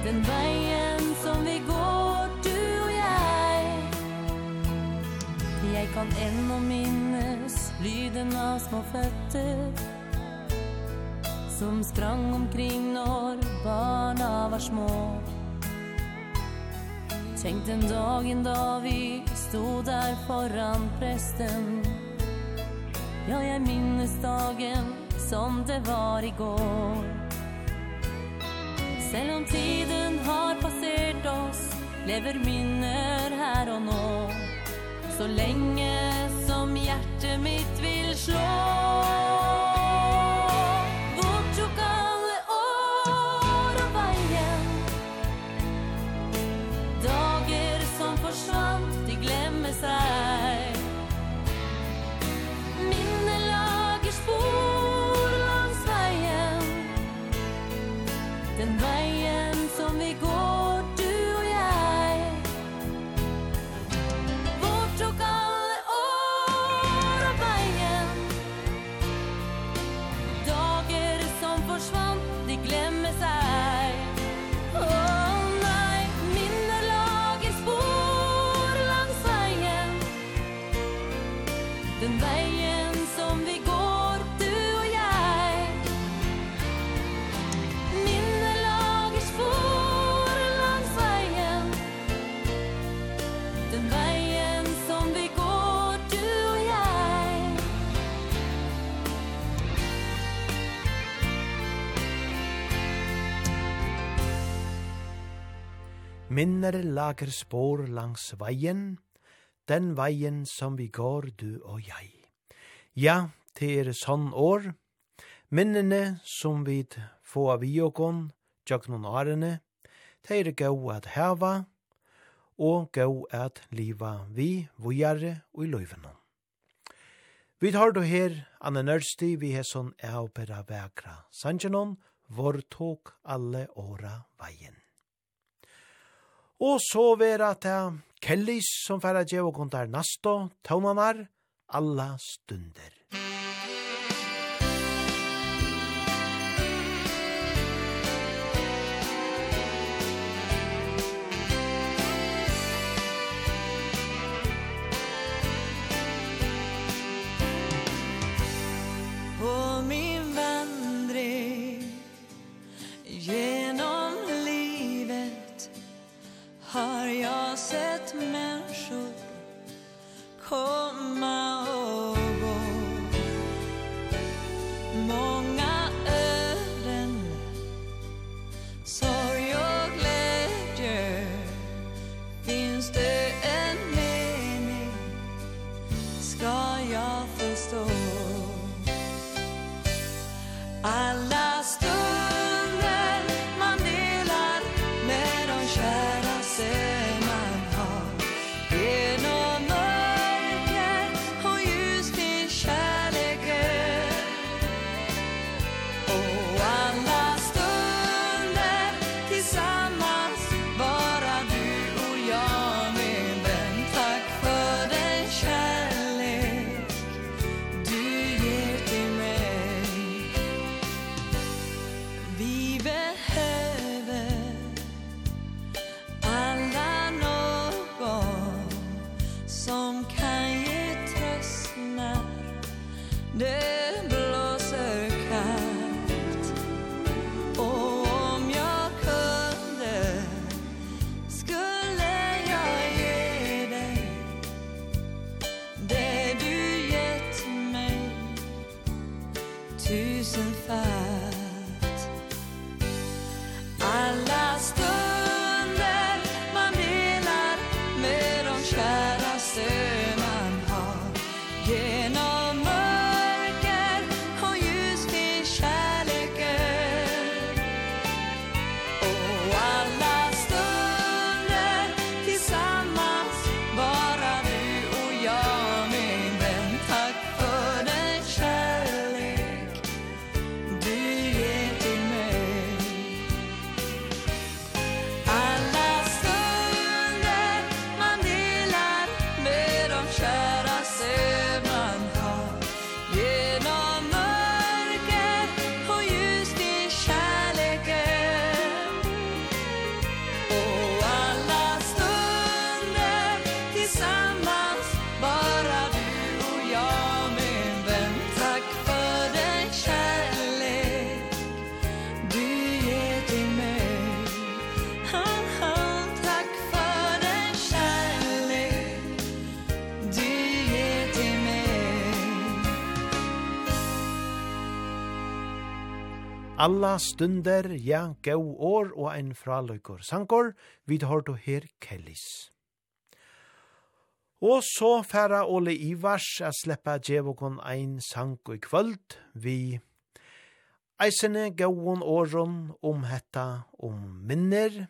N: Den veien som vi går, du og jeg. Jeg kan ennå minnes lyden av små føtter Som sprang omkring når barna var små. Tenk den dagen da vi stod der foran presten. Ja, jeg minnes dagen som det var i går. Selv om tiden har passert oss Lever minner her og nå. Så lenge som hjertet mitt vil slå.
A: Minner lager spår langs veien, den veien som vi går du og jeg. Ja, det er sånn år. Minnene som vi få av vi og gån, tjokk noen årene, det er gau at heva, og gau at liva vi, vujare og i løyvene. Vi tar då her, Anne Nørsti, vi er sånn eopera vekra. Sanjanon, vår tok alle åra veien. Og så vera til Kellys som færa djev og kontar nasto, taunanar, alla stunder.
N: alla stunder,
A: ja, gau år og ein fraløykor sankor, vid har og her kellis. Og så færa Ole Ivars a sleppa djevokon ein sanko i kvöld, vi eisene gauon åron om hetta om minner,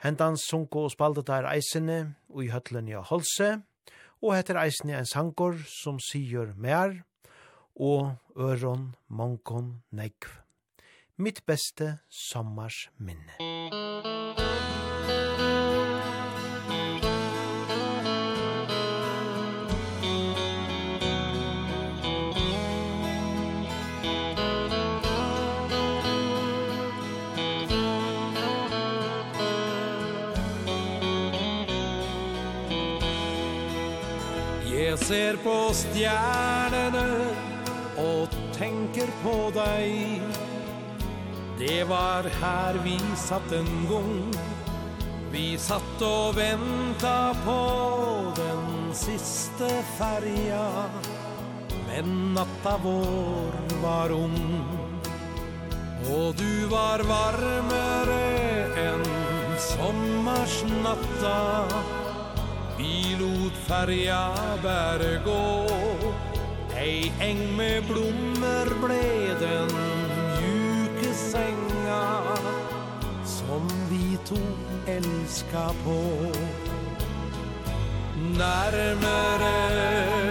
A: hentan sunko og spaldet der eisene og i høtlen i holse, og heter eisene en sankor som sier mer, og øron, mankon, negv mitt beste sommarsminne.
B: Jeg ser på stjernene og tenker på deg. Det var här vi satt en gång Vi satt och vänta på den sista färja Men natta vår var ung. Och du var varmare än sommarsnatta Vi lot färja bär gå. Ej äng med blommor blev den senga Som vi tog elska på. Nærmere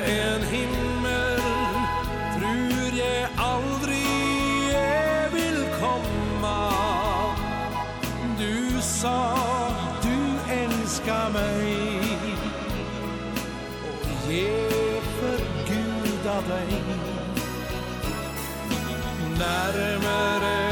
B: en himmel Trur jag aldrig jag vill komma. Du sa du älskar mig Och ge förguda dig. Närmare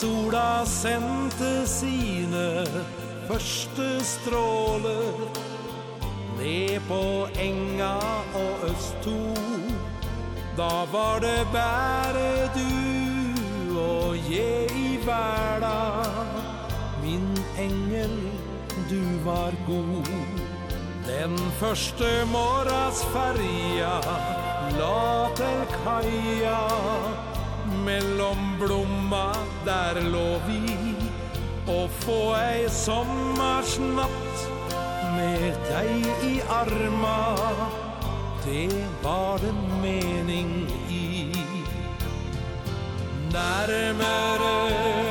B: sola sendte sine første stråler Ned på enga og østto. Da var det bare du og jeg i verda. Min engel, du var god. Den første morras färja La til kaja Mellom blomma der lå vi Og få ei sommarsnatt Med deg i arma. Det var det mening i. Nærmere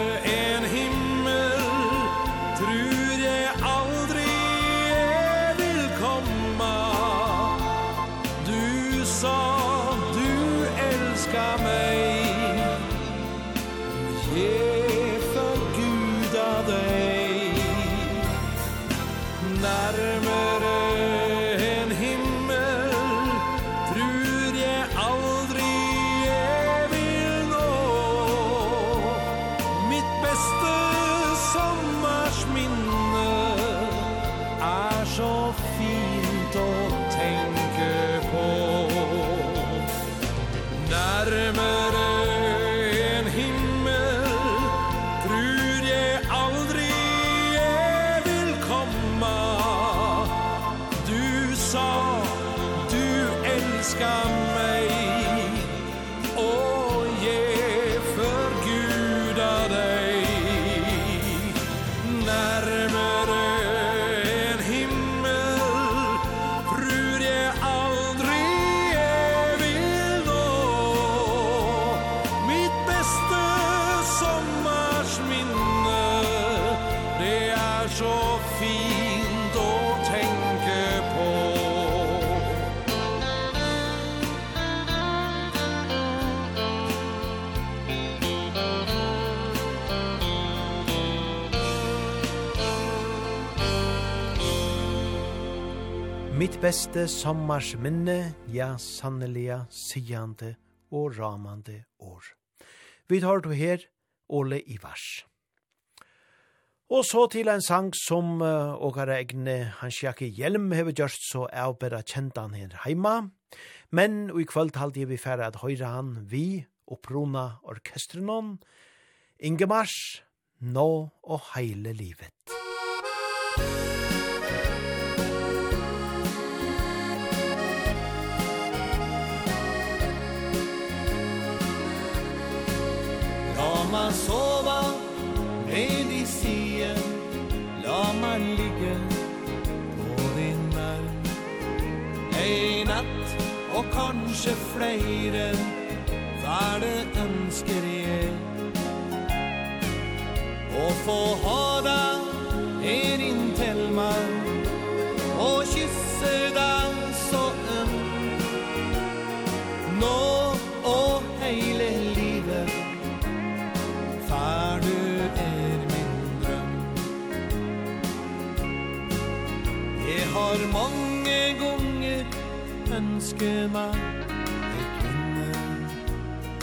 A: Mitt beste sommars minne, ja, sanneliga, sigande og ramande år. Vi tar du her, Ole Ivars. Og så til en sang som uh, Åkare egne Hans Jakke Hjelm hever gjørst så avbera bare han her heima. Men i kvöld halde vi færre at høyre han vi og prona orkestrenon Ingemars, nå og heile livet.
B: ma sova. Med i sien La ma ligge På din arm Ei natt Og kanskje flere Hver det ønsker jeg. Å få ha deg I din meg Og kysse deg så øm Nå har mange gonger ønske meg et kvinne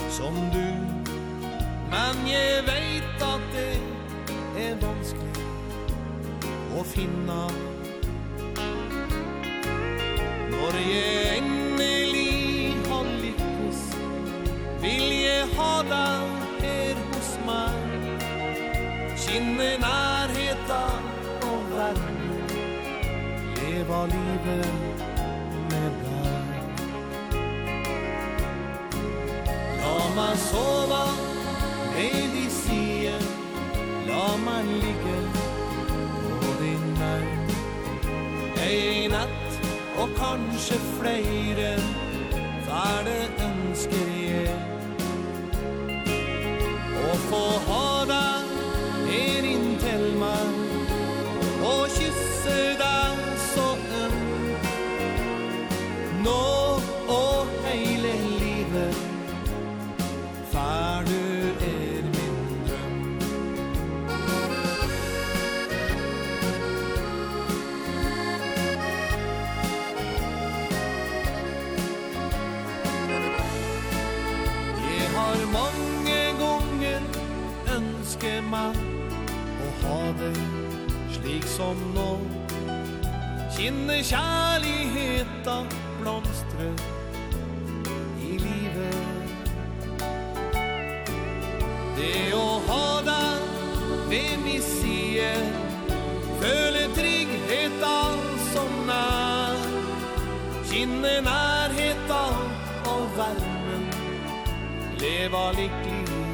B: som du. Men jeg veit at det er vanskelig å finne. Når jeg endelig har lykkes Vil jeg ha deg her hos meg. Kjenne nærheten og verden leva livet med deg La meg sova med i sien La meg ligge på din mark Ei natt og kanskje flere Hva det ønsker jeg? Å få ha deg ned inntil meg Og kysse deg sorgen Nå og hele livet Far du er min drøm Jeg har mange gonger ønsket meg Å ha det slik som nå. Kjenne kjærligheta blomstre i livet. Det å ha deg ved min side Føle tryggheta som nær Kjenne nærheta og varmen Leva lykkelig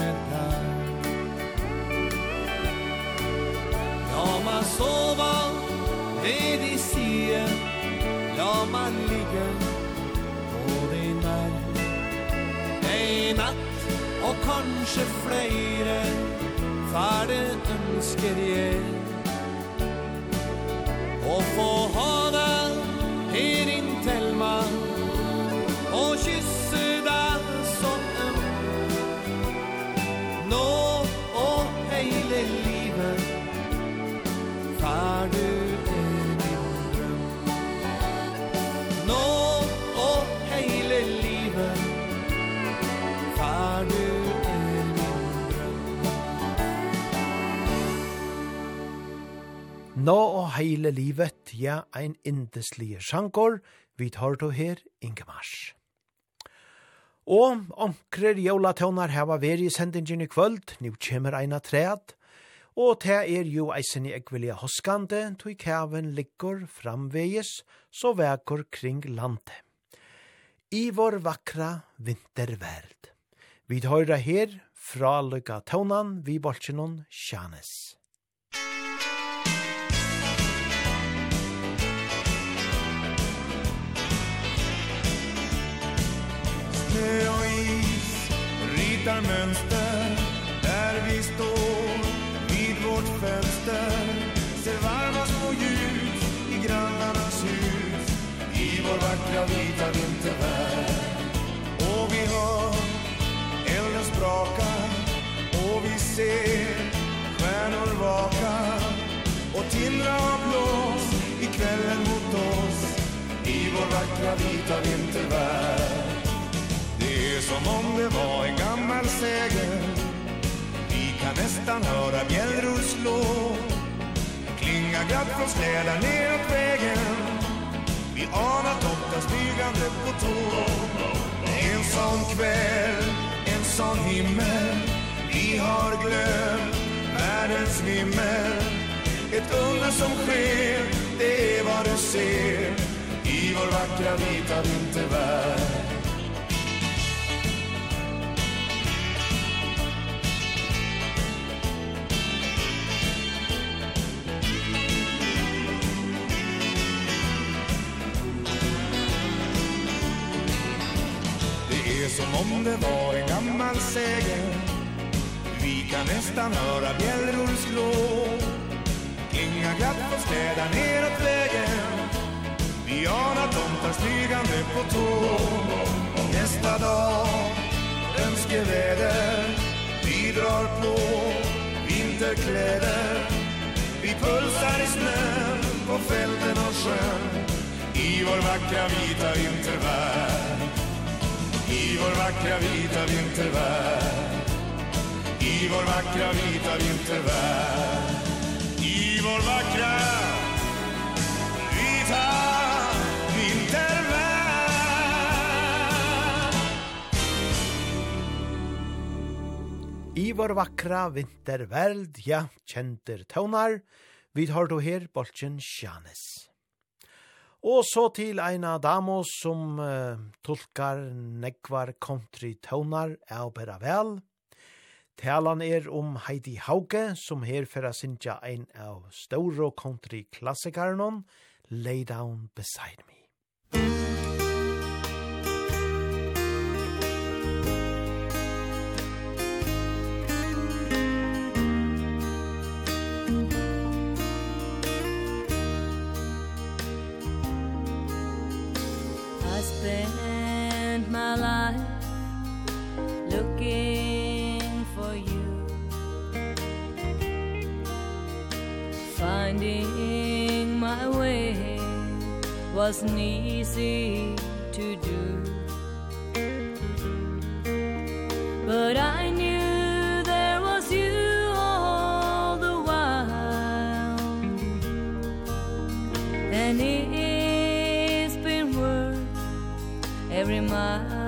B: med deg. La meg sova ved i siden La meg ligge på din vær Ei natt og kanskje flere Færre ønsker jeg Å få ha Nå og heile livet,
A: ja, ein indeslige sjankor, vi tar to her, Ingemars. Og omkrer jólatonar heva veri i sendingen i kvöld, nu kjemmer eina treat, og te er jo eisen i ekvelia hoskande, tog kæven liggur framvegis, så vekur kring landet. I vår vakra vinterverd. Vi tar her fra lykka tøvnan, vi bolsjenon, Sjanes.
C: snö och is ritar mönster där vi står vid vårt fönster. Ser varma små ljus i grannarnas hus i vår vackra vita vintervärld. Och vi hör elden spraka och vi ser stjärnor vaka. Och tindra av blås i kvällen mot oss i vår vackra vita vintervärld det som om det var en gammal sägen Vi kan nästan höra bjällror slå Klinga glatt från släda neråt vägen. Vi anar tomtar smygande på tå En sån kväll, en sån himmel. Vi har glömt världens vimmel Ett under som sker, det är vad du ser. I vår vackra vita vintervärld. som om det var en gammal sägen Vi kan nästan höra bjällror slå Inga glatt på städa neråt vägen. Vi anar tomtar smygande på tå. Nästa dag, önskeväder. Vi drar på vinterkläder. Vi pulsar i snön på fälten och sjön. I vår vackra vita vintervärld. I vår vackra vita vintervärld. I vår vackra vita vintervärld. I vår vackra vita vintervärld.
A: I vår vackra vintervärld, ja, kjenter tøvnar, vi tar då her bolchen Sjanes. Og så til eina damo som uh, tolkar nekvar country tøvnar av bæra vel. Talan er om Heidi Hauge, som her fyrir sinja ein av store country klassikarnon, Lay Down Beside Me.
N: Musik finding my way wasn't easy to do. But I knew there was you all the while. And it's been worth every mile.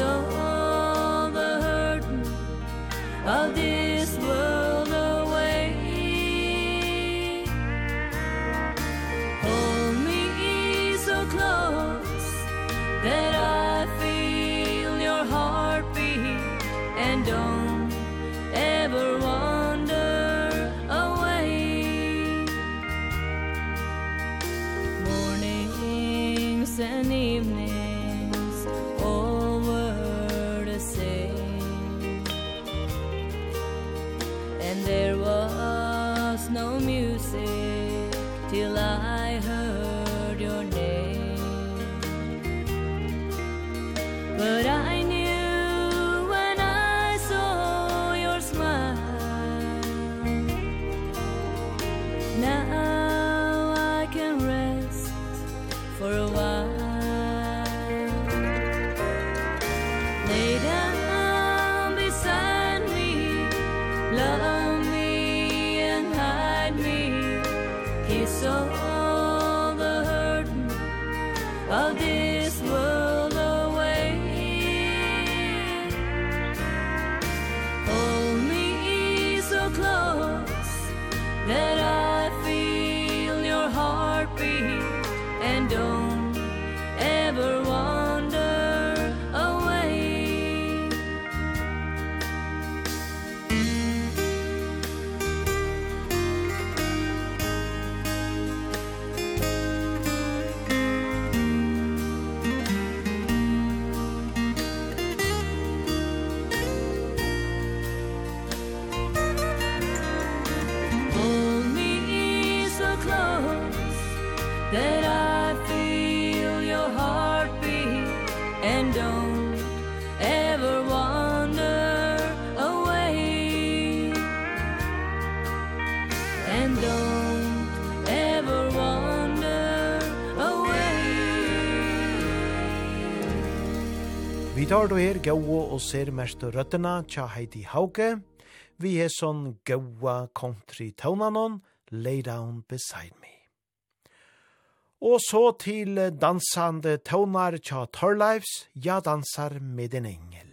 N: all the hurting of this world away. Hold me so close that I feel your heartbeat and don't ever wander away. Mornings and evenings no music till I heard your name. But I
L: Vi tar då her gaua og ser mest røttena tja Heidi Hauke. Vi er sånn gaua country taunanon, lay down beside me. Og så til dansande taunar tja Torleifs, ja dansar med en engel.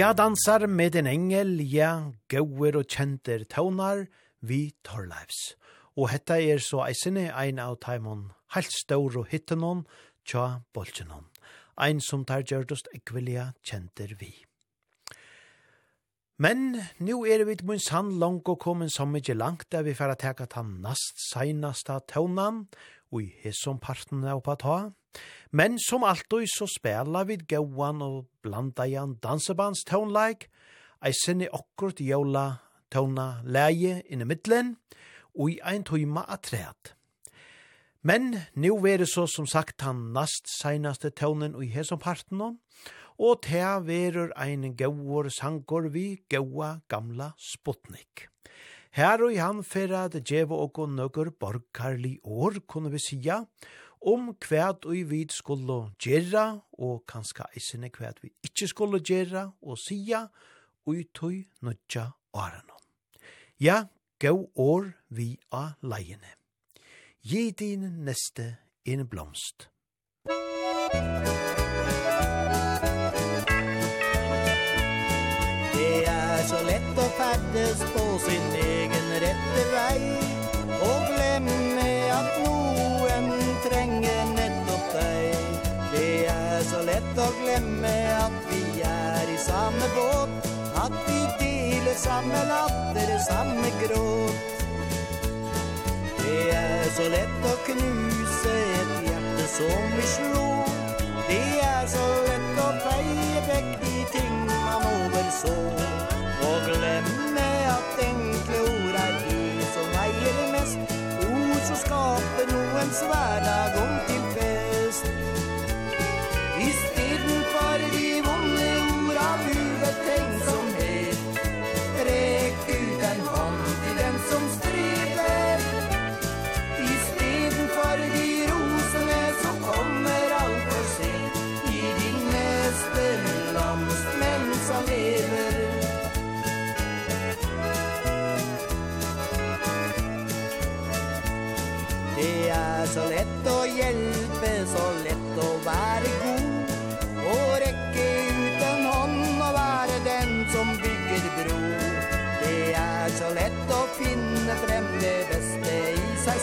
L: Ja dansar med en engel, ja gauer og kjenter taunar, vi torleivs. Og hetta er så eisene ein av taimon, heilt staur og hittenon, tja bolchenon. Ein som tar gjørdost ekvelia kjenter vi. Men nu er vi mun sann langt og komin som ikkje langt, der vi færa teka ta nast seinasta taunan, og i hesson parten av på ta, Men som alltid så spela vid gauan og blanda igjen dansebands tonleik, ei sinne akkurat jola tona leie inni middelen, og i ein tøyma atræt. Men nu er det så som sagt han nast seinaste tonen i hesom parten og te verur ein gauor sangor vi gaua gamla Sputnik. Her og i han fyrir at djeva og nøkker borgarli år, kunne vi sia, om kvært og vi skulle gjøre, og kanskje eisene kvært vi ikkje skulle gjøre, og sia, og tøy nødja årene. Ja, gau år vi av leiene. Gi din neste en blomst.
O: Det er så lett å ferdes på sin egen rette vei glemme at vi er i samme båt. At vi deler samme latter, samme gråt. Det er så lett å knuse et hjerte som vi slo. Det er så lett å feie vekk de
L: ting man overså. Og glemme at enkle ord er de som veier mest. Ord som skaper noens hverdag og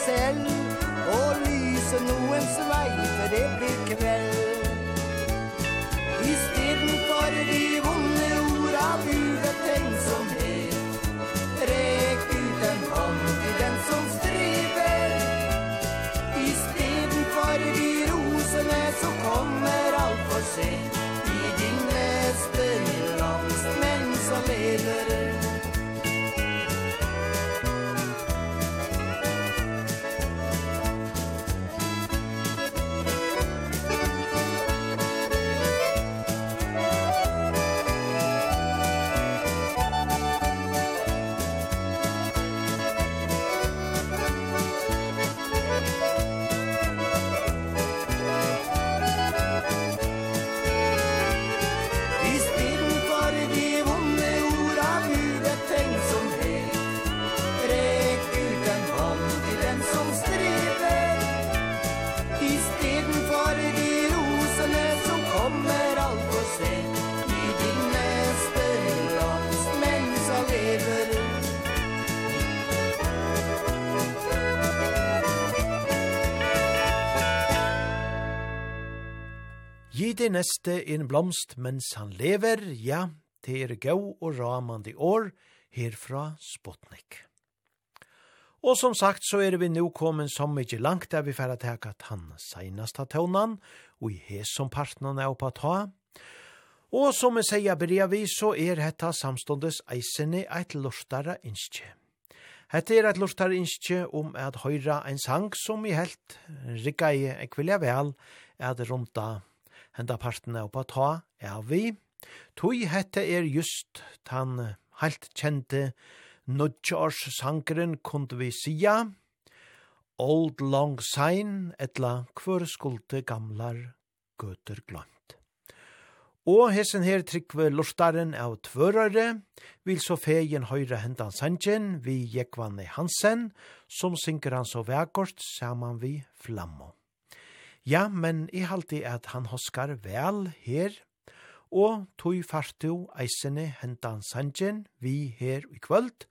L: selv Og lyse noens vei, for det blir kveld. I stedet for de vonde orda burde tenksomhet Rek ut en hånd til den som striver I stedet for de rosene så kommer alt for sent. I din neste men som
A: leder. det neste en blomst mens han lever, ja, det er gau og ramande år herfra Sputnik. Og som sagt så er vi nu kommet så mykje langt der vi færre teka at han seinast av tøvnan, og i hes som partnerne er oppa ta. Og som vi sier bryr vi, så er hetta samståndes eisene eit lortare innskje. Hette er eit lortare innskje om at høyra en sang som i helt rikka i ekvilja vel, at runda henda parten av på ta er vi. Tui hette er just tan heilt kjente Nudjors sangren kunde vi sia Old Long Sign etla kvör skulte gamlar gøter glömt. Og hessen her tryggve lortaren av tvørare vil så fegen høyre hendan sangen vi Jekvanne Hansen som synker han så vekort saman vi Flammo. Ja, men jeg halte at han hoskar vel her, og tog fartu eisene hentan sanjen vi her i kvöld,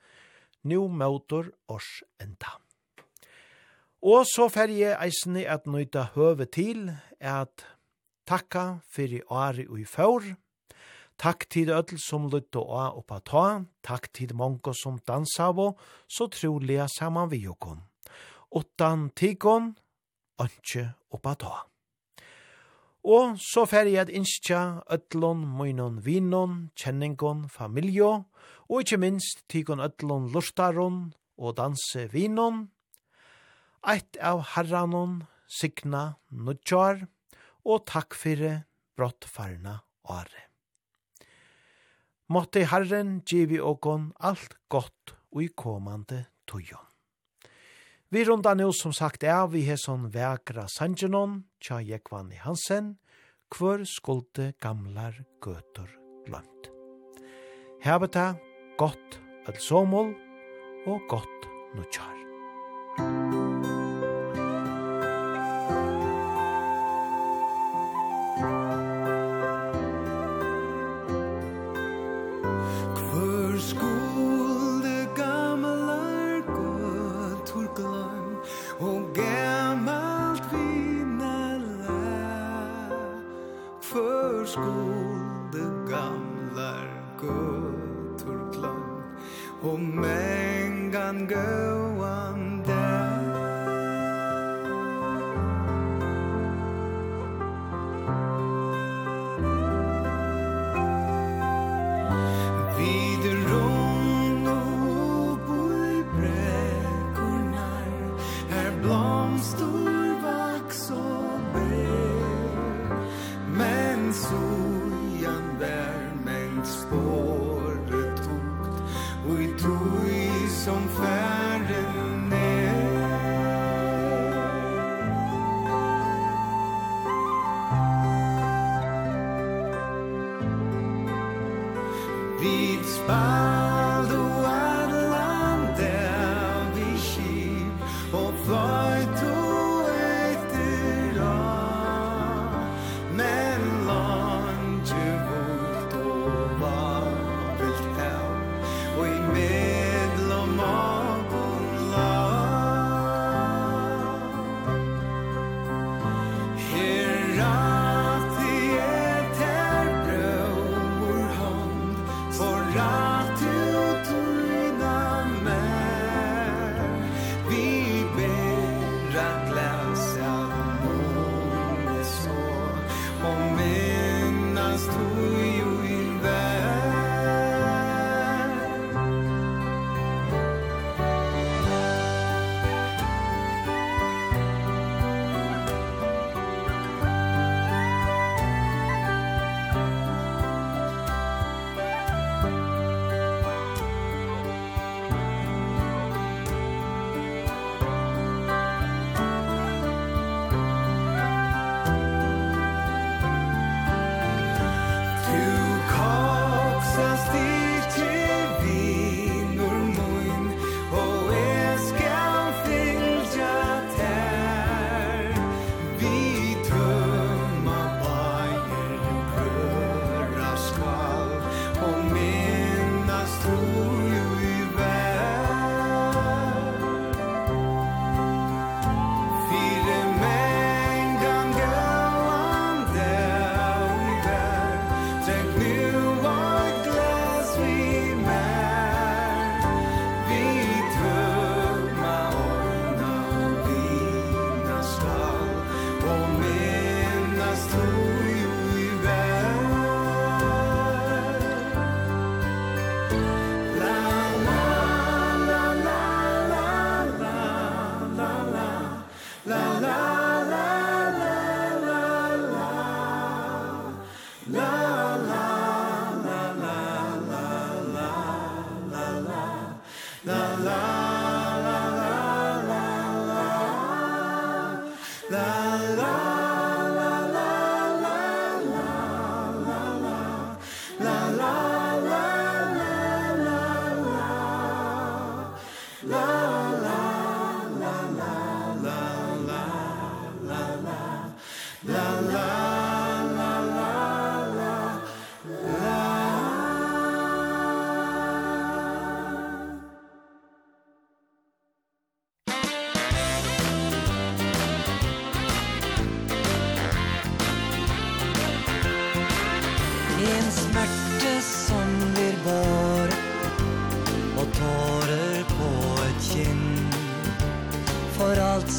A: nu møter års enda. Og så fer jeg eisene at nøyta høve til at takka fyrir åri og i fjord, Takk til ødel som lytte å oppa ta, takk til mongo som dansa av, så trolig saman vi okon. Åttan tikon, ønske oppa ta. Og så fer jeg at innskja ødlon, møynon, vinon, kjenningon, familjo, og ikkje minst tikon ødlon lustaron og danse vinon, eit av herranon, signa, nudjar, og takk fyrir brottfarna åre. Måtte Herren givi okon alt godt og i komande tujon. Vi runda nu som sagt er vi har sånn vekra sangenon, tja Jekvani Hansen, kvar skulde gamlar gøter glant. Hebeta, gott et somol, og gott nutjar.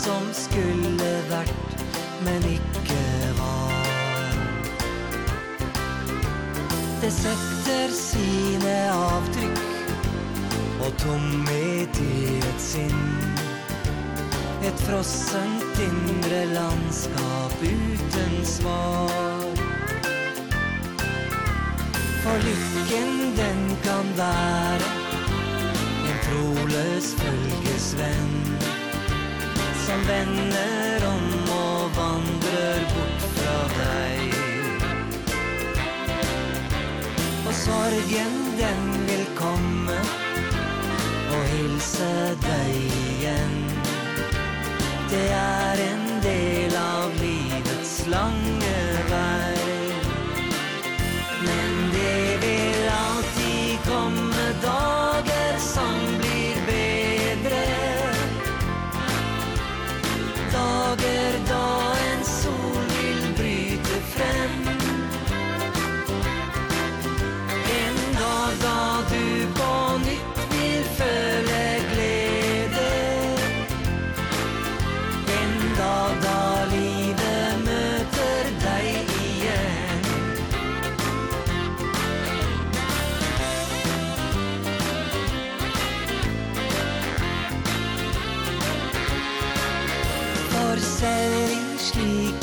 K: som
P: skulle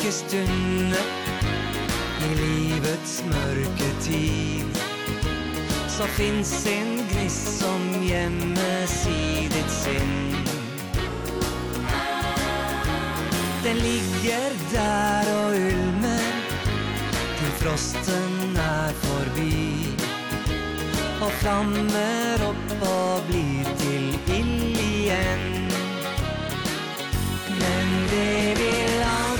P: mørke stunde I livets mørke tid. Så finns en gnist som gjemmes i ditt sinn. Den ligger der og ulmer Til frosten er forbi Og flammer opp og blir til ild igjen Men det vil aldri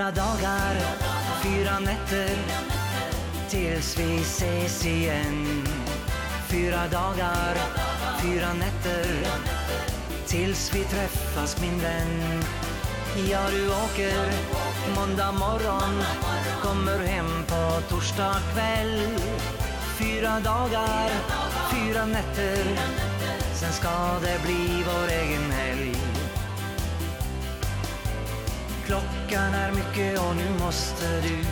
P: Fyra dagar, fyra nätter Tills vi ses igen. Fyra dagar, fyra nätter Tills vi träffas min vän. Ja du åker måndag morgon Kommer hem på torsdag kväll. Fyra dagar, fyra nätter Sen ska det bli vår egen Klockan är mycket och nu måste du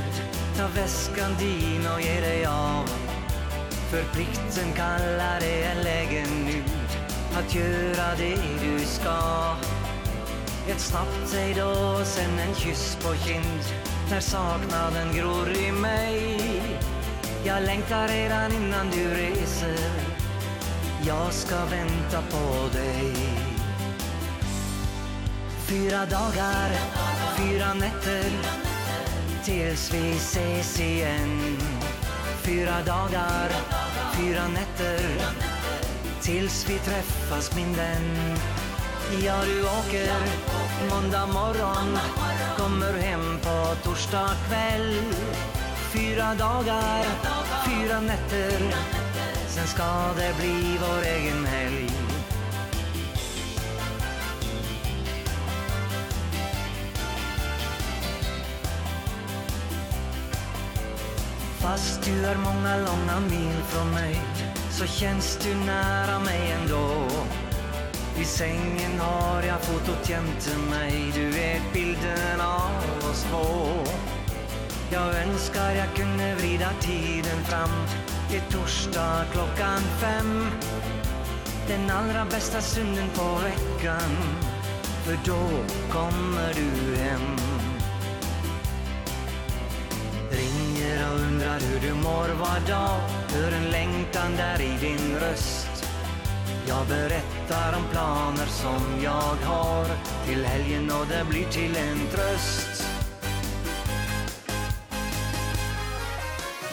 P: Ta väskan din och ge dig av. För plikten kallar det en lägenut Att göra det du ska. Ett snabbt hej då sen en kyss på kind När saknaden gror i mig. Jag längtar redan innan du reser. Jag ska vänta på dig. Fyra dagar, fyra nätter Tills vi ses igen. Fyra dagar, fyra nätter Tills vi träffas min vän. Ja du åker måndag morgon Kommer hem på torsdag kväll. Fyra dagar, fyra nätter Sen ska det bli vår egen helg. Fast du är många långa mil från mig Så känns du nära mig ändå. I sängen har jag fotot jämte mig Du vet bilden av oss två. Jag önskar jag kunde vrida tiden fram. Till torsdag klockan fem. Den allra bästa stunden på veckan. För då kommer du hem. Jag undrar hur du mår var dag Hör en längtan där i din röst. Jag berättar om planer som jag har Till helgen och det blir till en tröst.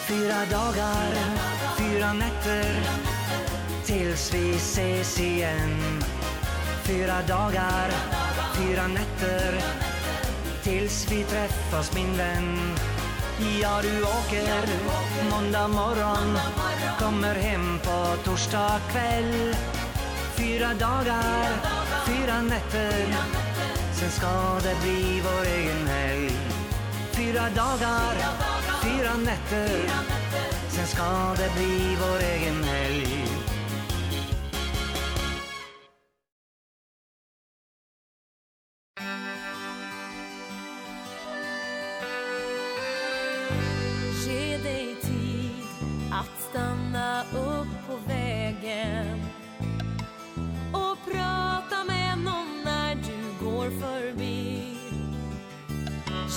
P: Fyra dagar, fyra nätter Tills vi ses igen. Fyra dagar, fyra nätter Tills vi träffas min vän. Ja, du åker måndag morgon Kommer hem på torsdag kväll. Fyra dagar, fyra nätter Sen ska det bli vår egen helg. Fyra dagar, fyra nätter Sen ska det bli vår egen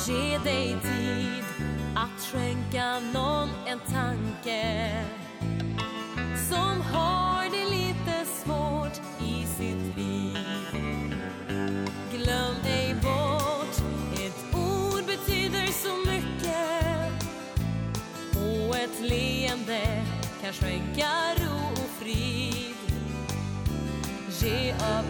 N: Ge dig tid att skänka någon en tanke Som har det lite svårt i sitt liv. Glöm ej bort Ett ord betyder så mycket. Och ett leende kan skänka ro och frid. Ge av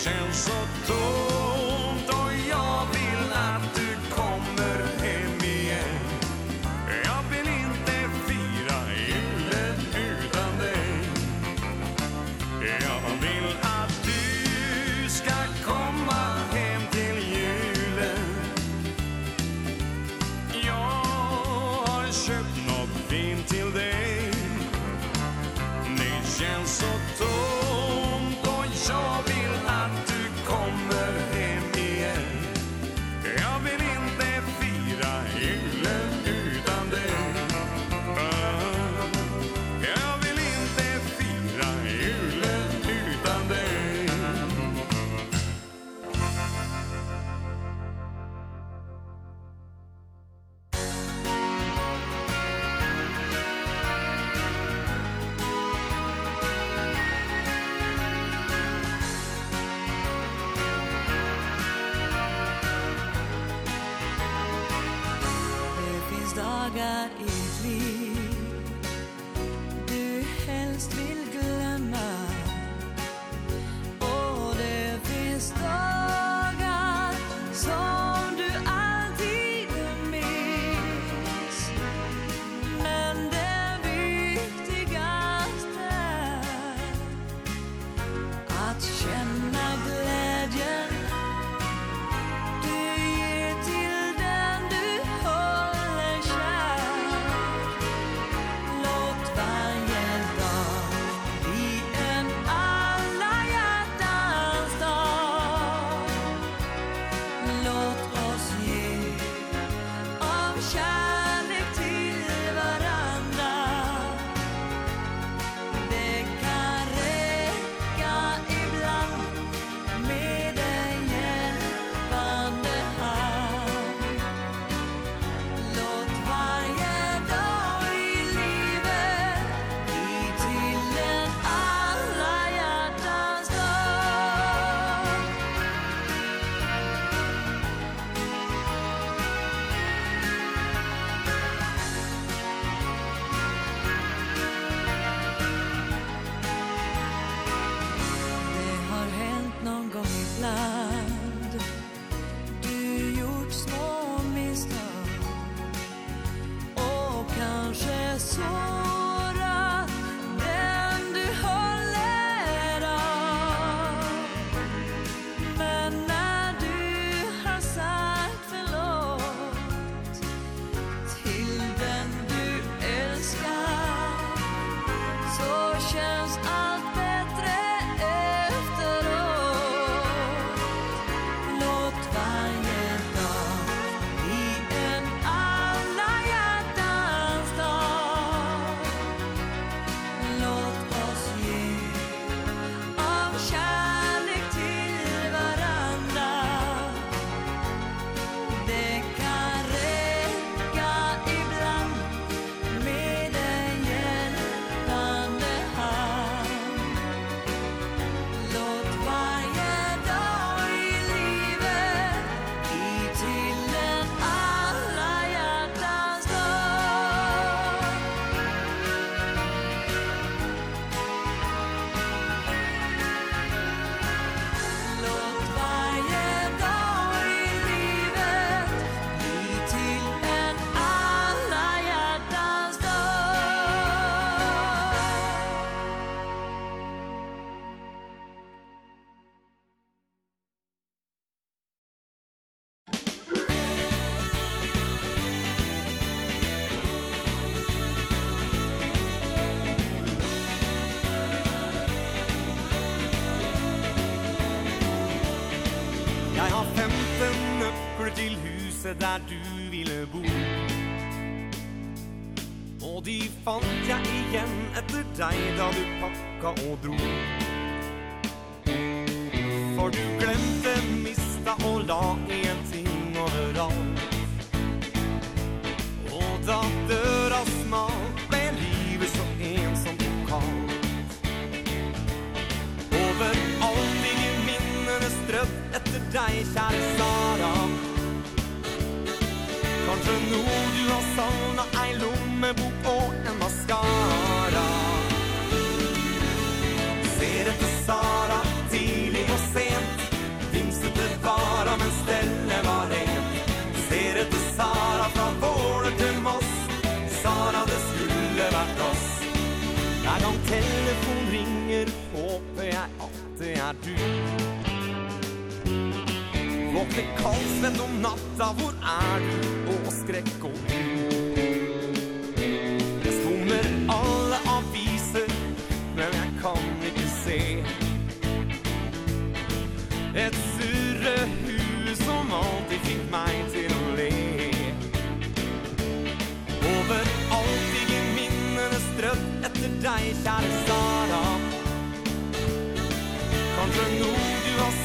Q: sounds so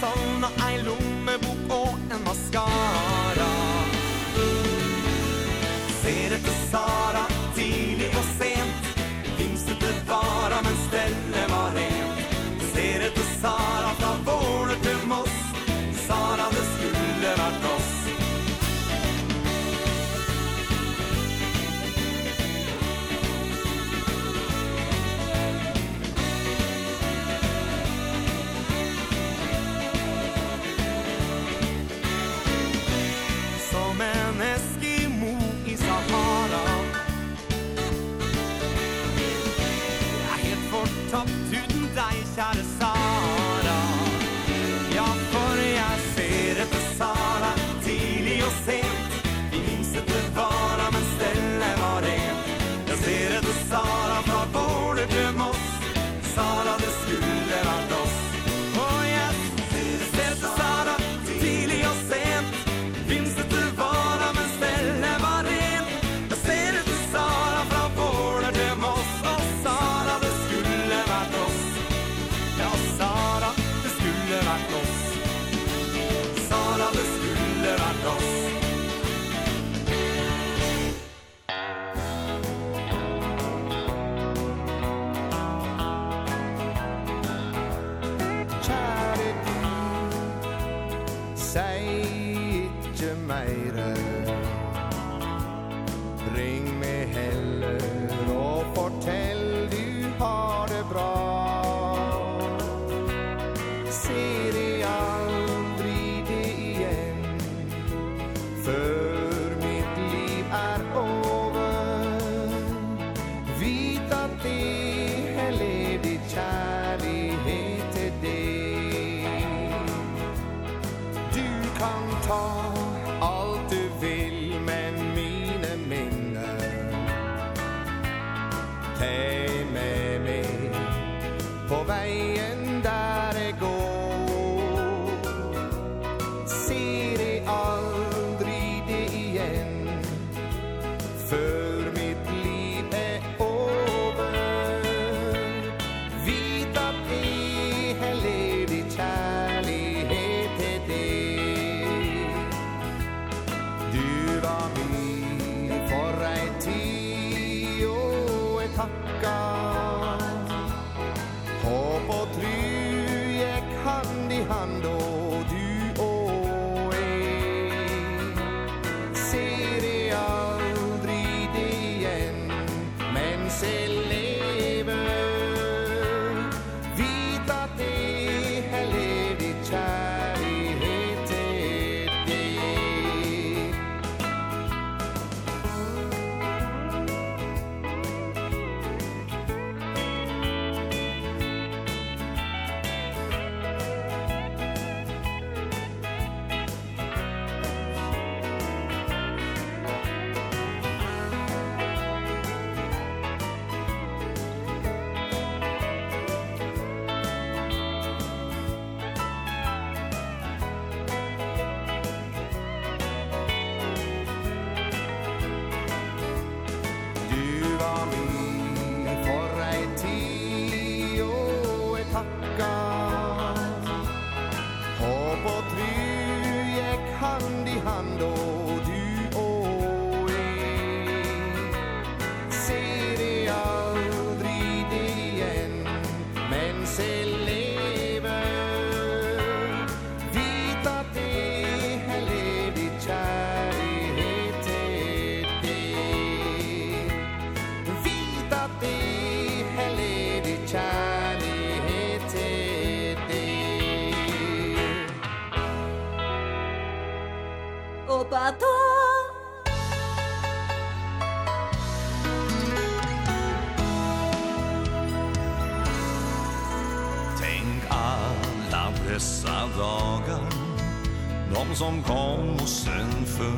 Q: sånn og ei
J: lung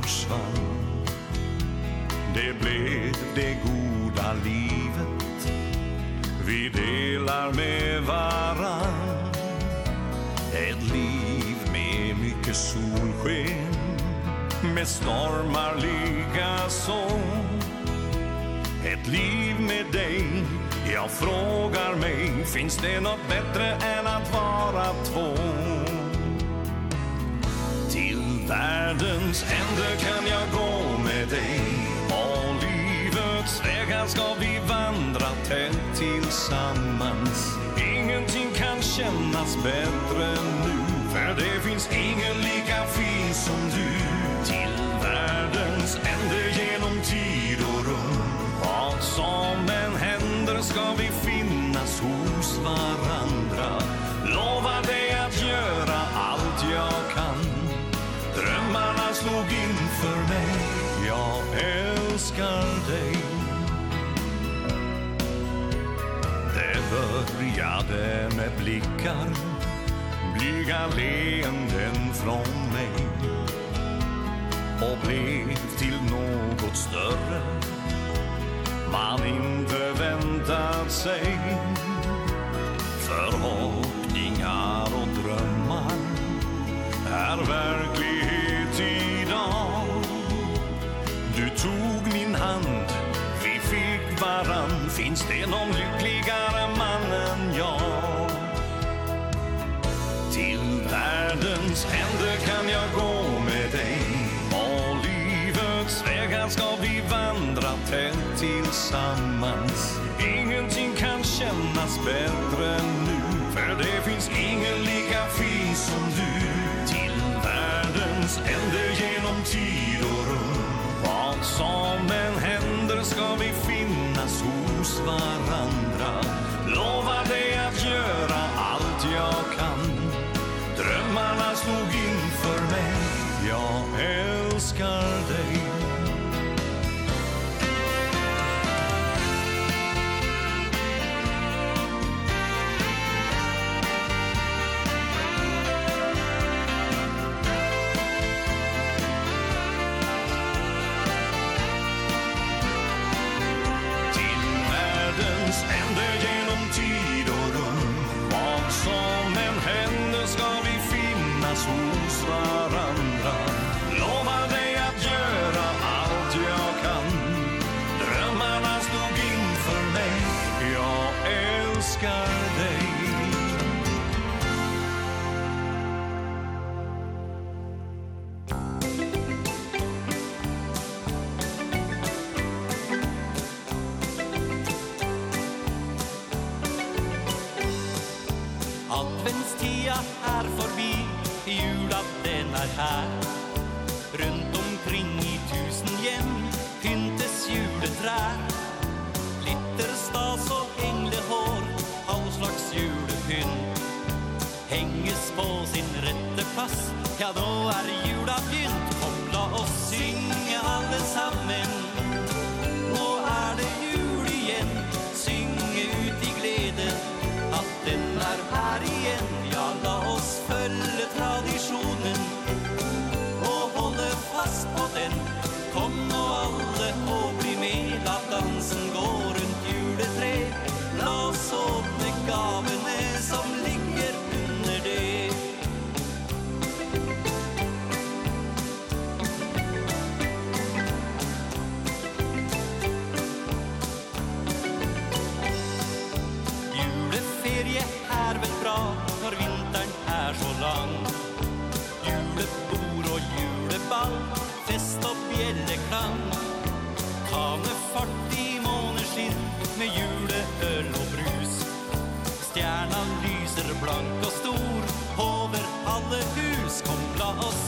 J: försvann Det blev det goda livet. Vi delar med varann. Ett liv med mycket solsken. Med stormar lika så. Ett liv med dig. Jag frågar mig Finns det något bättre än Herrens ände kan jag gå med dig. Och livets vägar ska vi vandra tätt tillsammans. Ingenting kan kännas bättre nu För det finns ingen lika fin som du. Till världens ände genom tid och rum. Vad som än händer ska vi finnas hos varandra nickade med blickar Blyga leenden från mig. Och blev till något större Man inte väntat sig. Förhoppningar och drömmar Är verklighet idag. Du tog min hand Vi fick varann. Finns det någon lyckligare man än jag? Till världens ände kan jag gå med dig Och livets vägar ska vi vandra tätt tillsammans Ingenting kan kännas bättre
H: fast. Ja, då er jula begynt Kom, la oss synge alle sammen Nå er det jul igjen Synge ut i glede At den er her igjen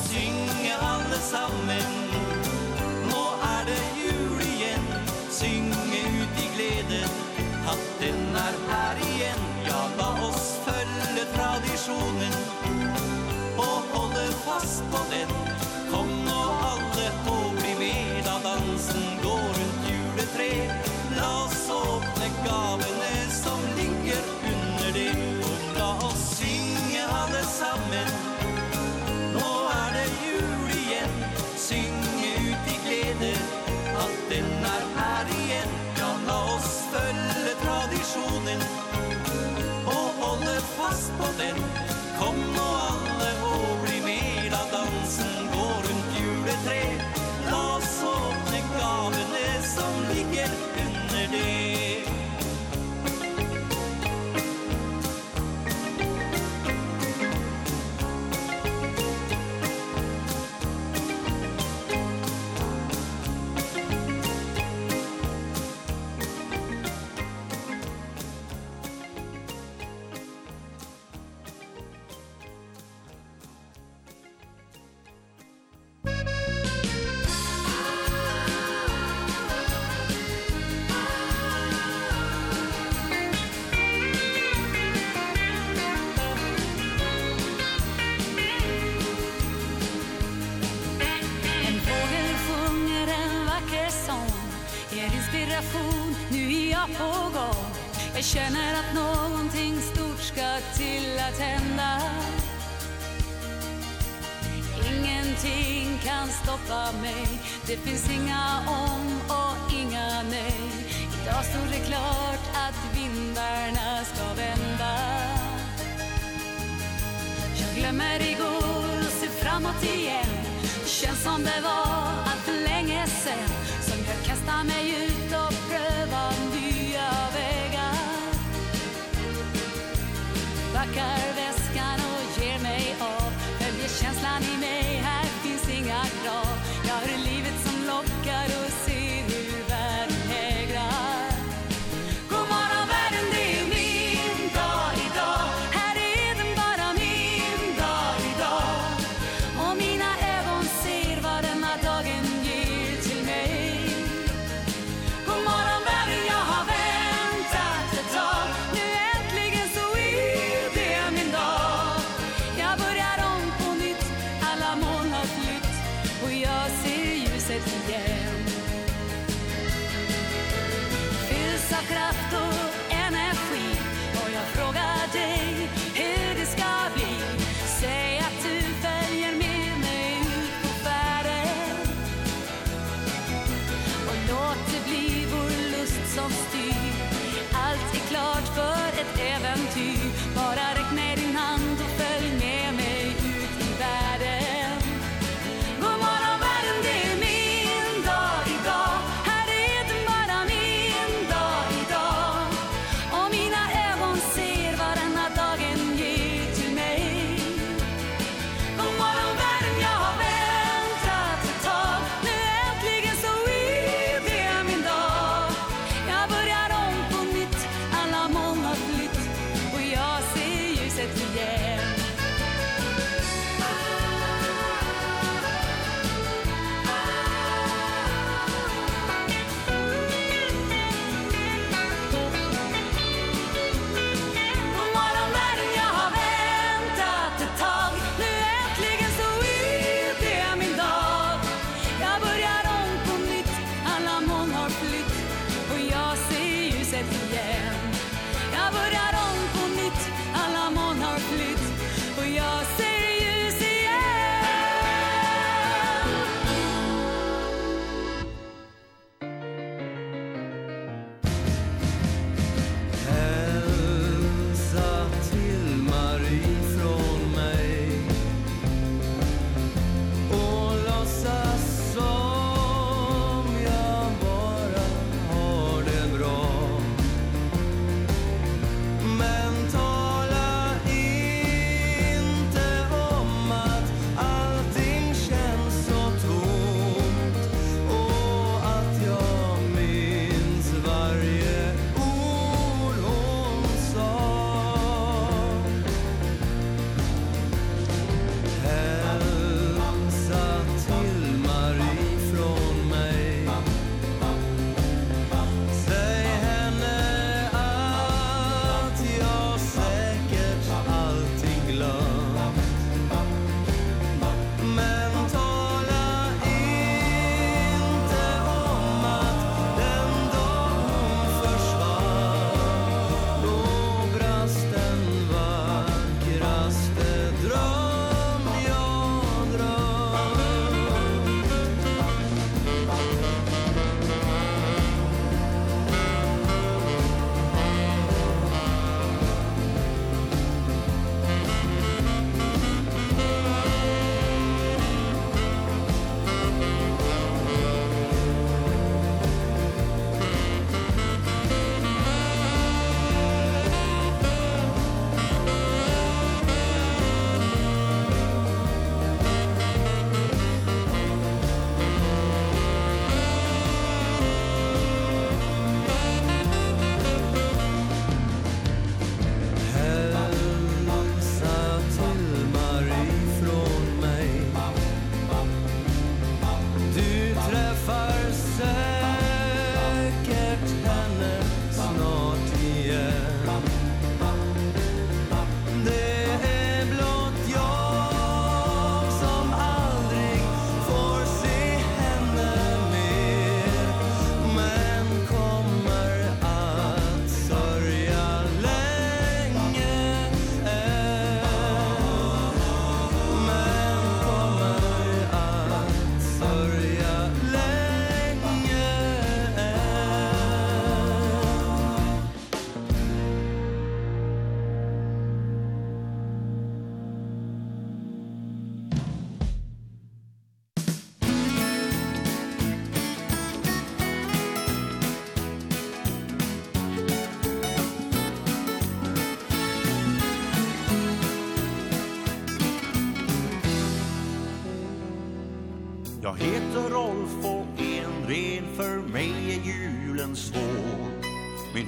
H: synge alle sammen. Nå er det jul igjen. Synge ut i glede Hatten er her igjen. Ja, la oss følge tradisjonen. Og holde fast på den.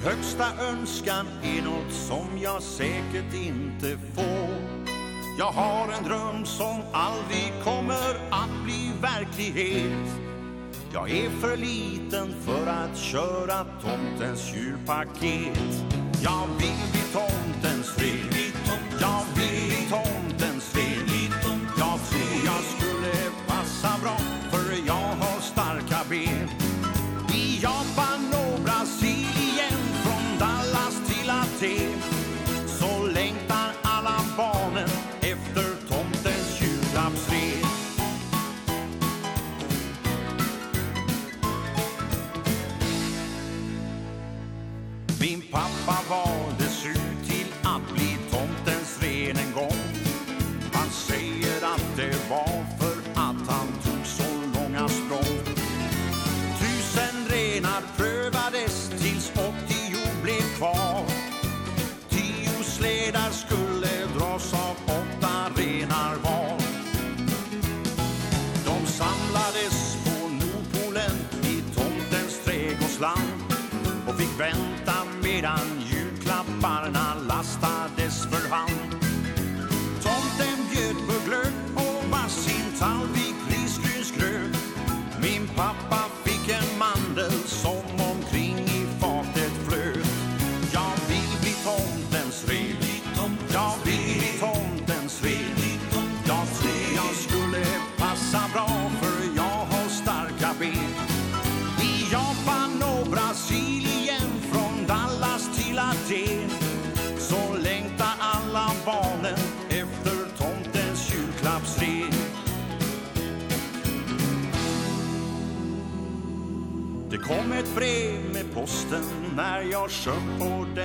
J: högsta önskan är något som jag säkert inte får. Jag har en dröm som aldrig kommer att bli verklighet. Jag är för liten för att köra tomtens julpaket Jag vill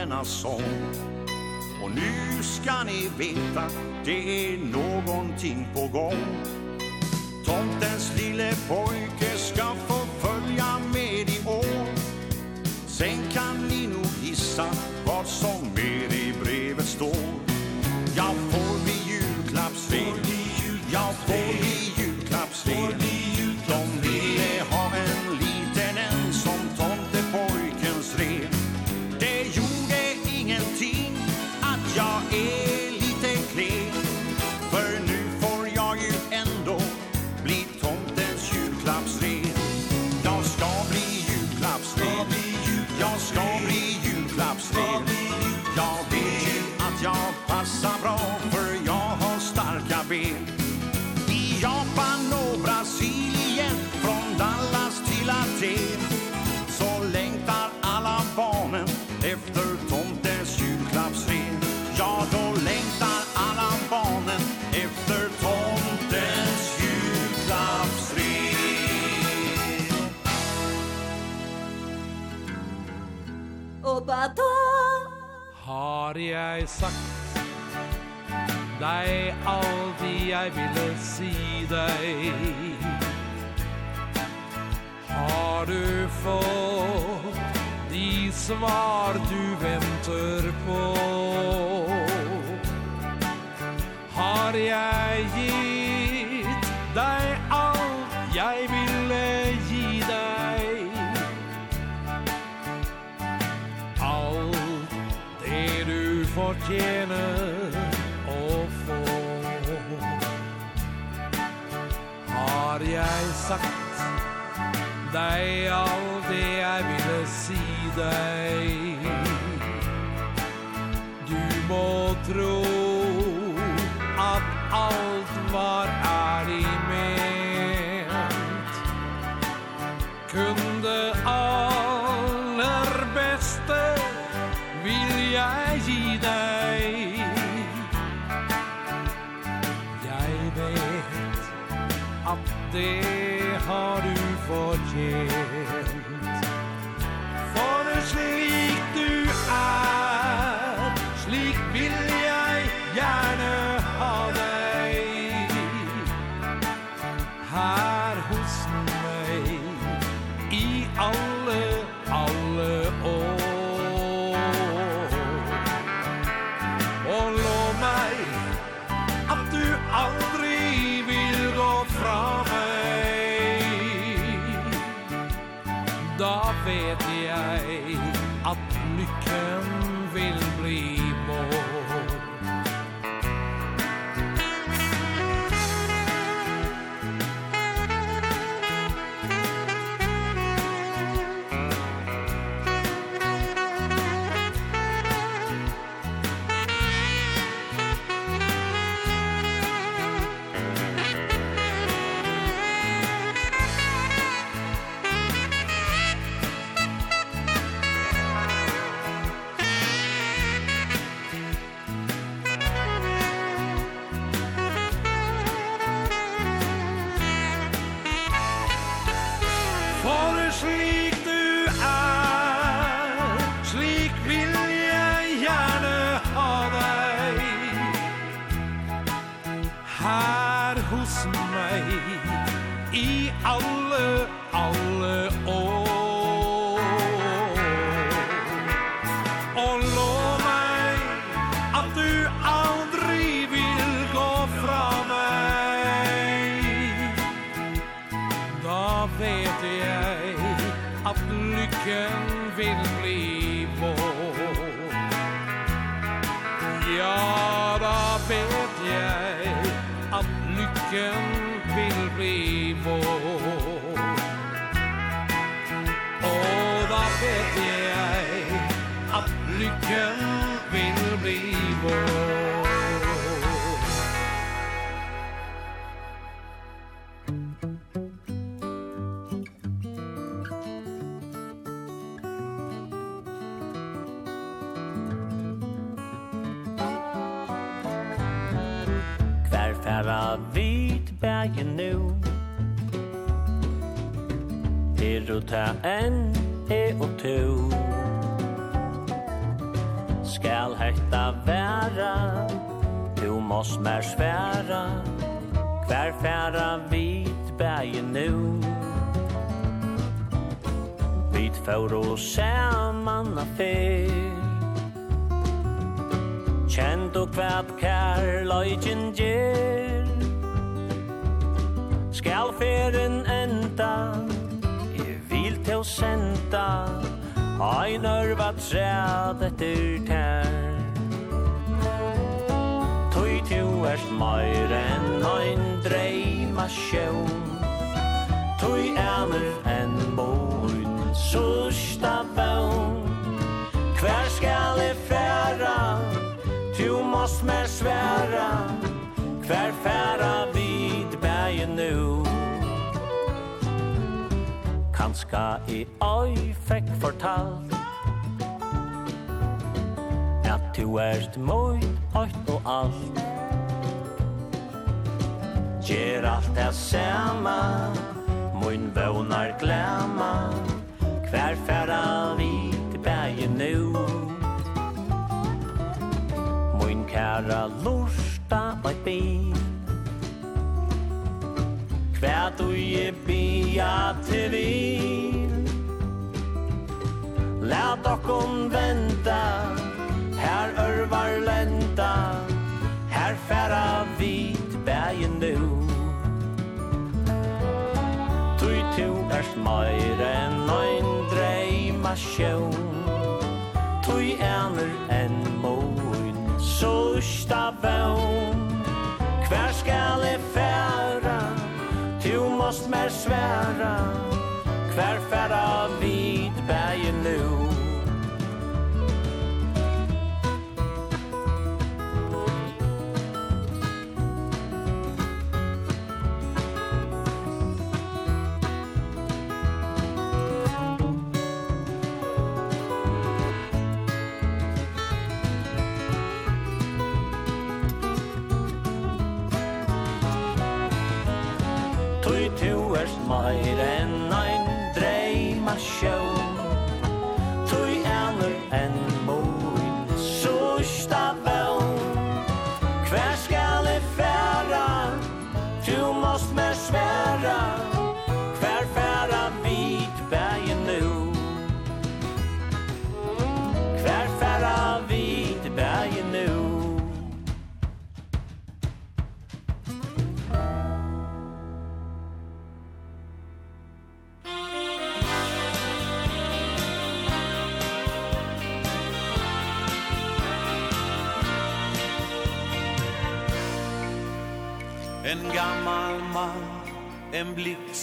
J: denna sång. Och nu ska ni veta Det är någonting på gång. Tomtens lille pojk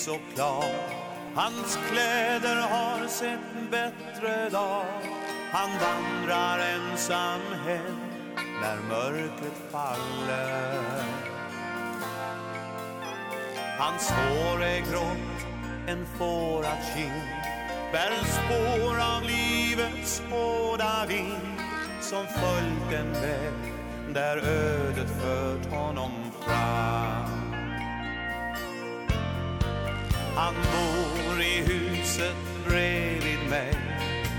J: så
K: klar. Hans kläder har sett bättre dag. Han vandrar ensam hem När mörkret faller. Hans hår är grått En fårad kind Bär spår av livets hårda vind Som följt en väg Där ödet fört honom Han bor i huset bredvid mig.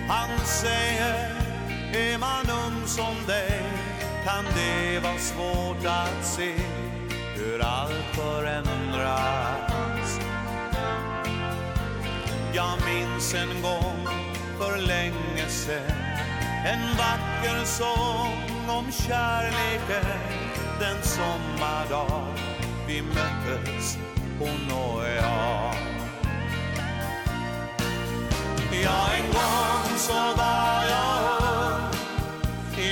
K: Han säger Är man ung som dig Kan det vara svårt att se Hur allt förändras. Jag minns en gång för länge sedan En vacker sång om kärleken Den sommardag vi möttes hon och jag jag en gång så var jag ung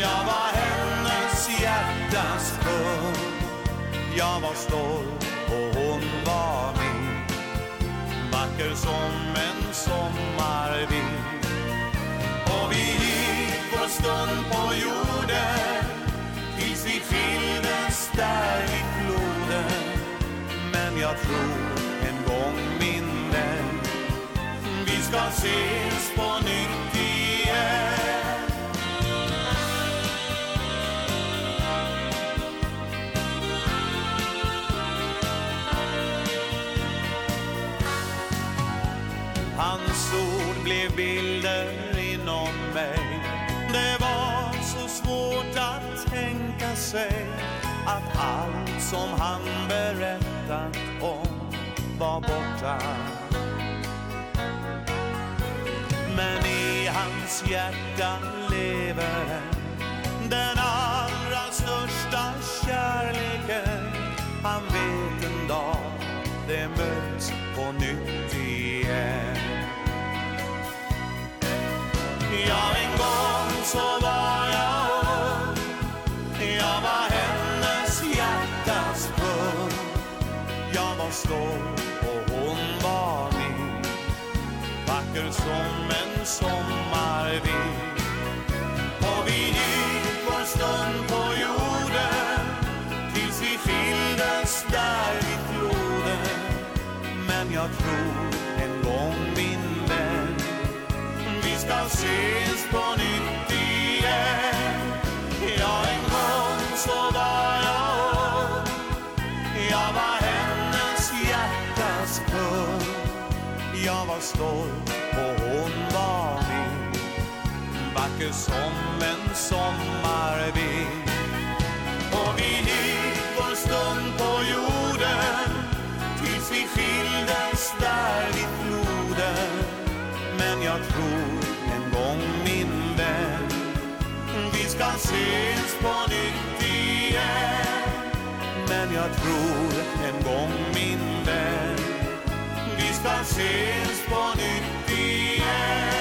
K: Jag var hennes hjärtas kung Jag var stolt och hon var min Vacker som en sommarvind. Och vi gick vår stund på jorden Tills vi där floden. Men jag tror ska ses på nytt igen. Hans ord blev bilder inom mig. Det var så svårt att tänka sig Att allt som han berättat om var borta. hans hjärta lever. Den allra största kärleken. Han vet en dag det möts på nytt igen. Ja, en gång så var jag ung. Jag var hennes hjärtas kung Jag var stolt vacker som en sommarvind. Och vi gick vår stund på jorden Tills vi fylldes där vid floden. Men jag tror en gång min vän Vi ska ses på nytt som en sommarvind. Och vi gick vår stund på jorden Tills vi skildes där vid floden. Men jag tror en gång min vän Vi ska ses på nytt igen. Men jag tror en gång min vän Vi ska ses på nytt igen.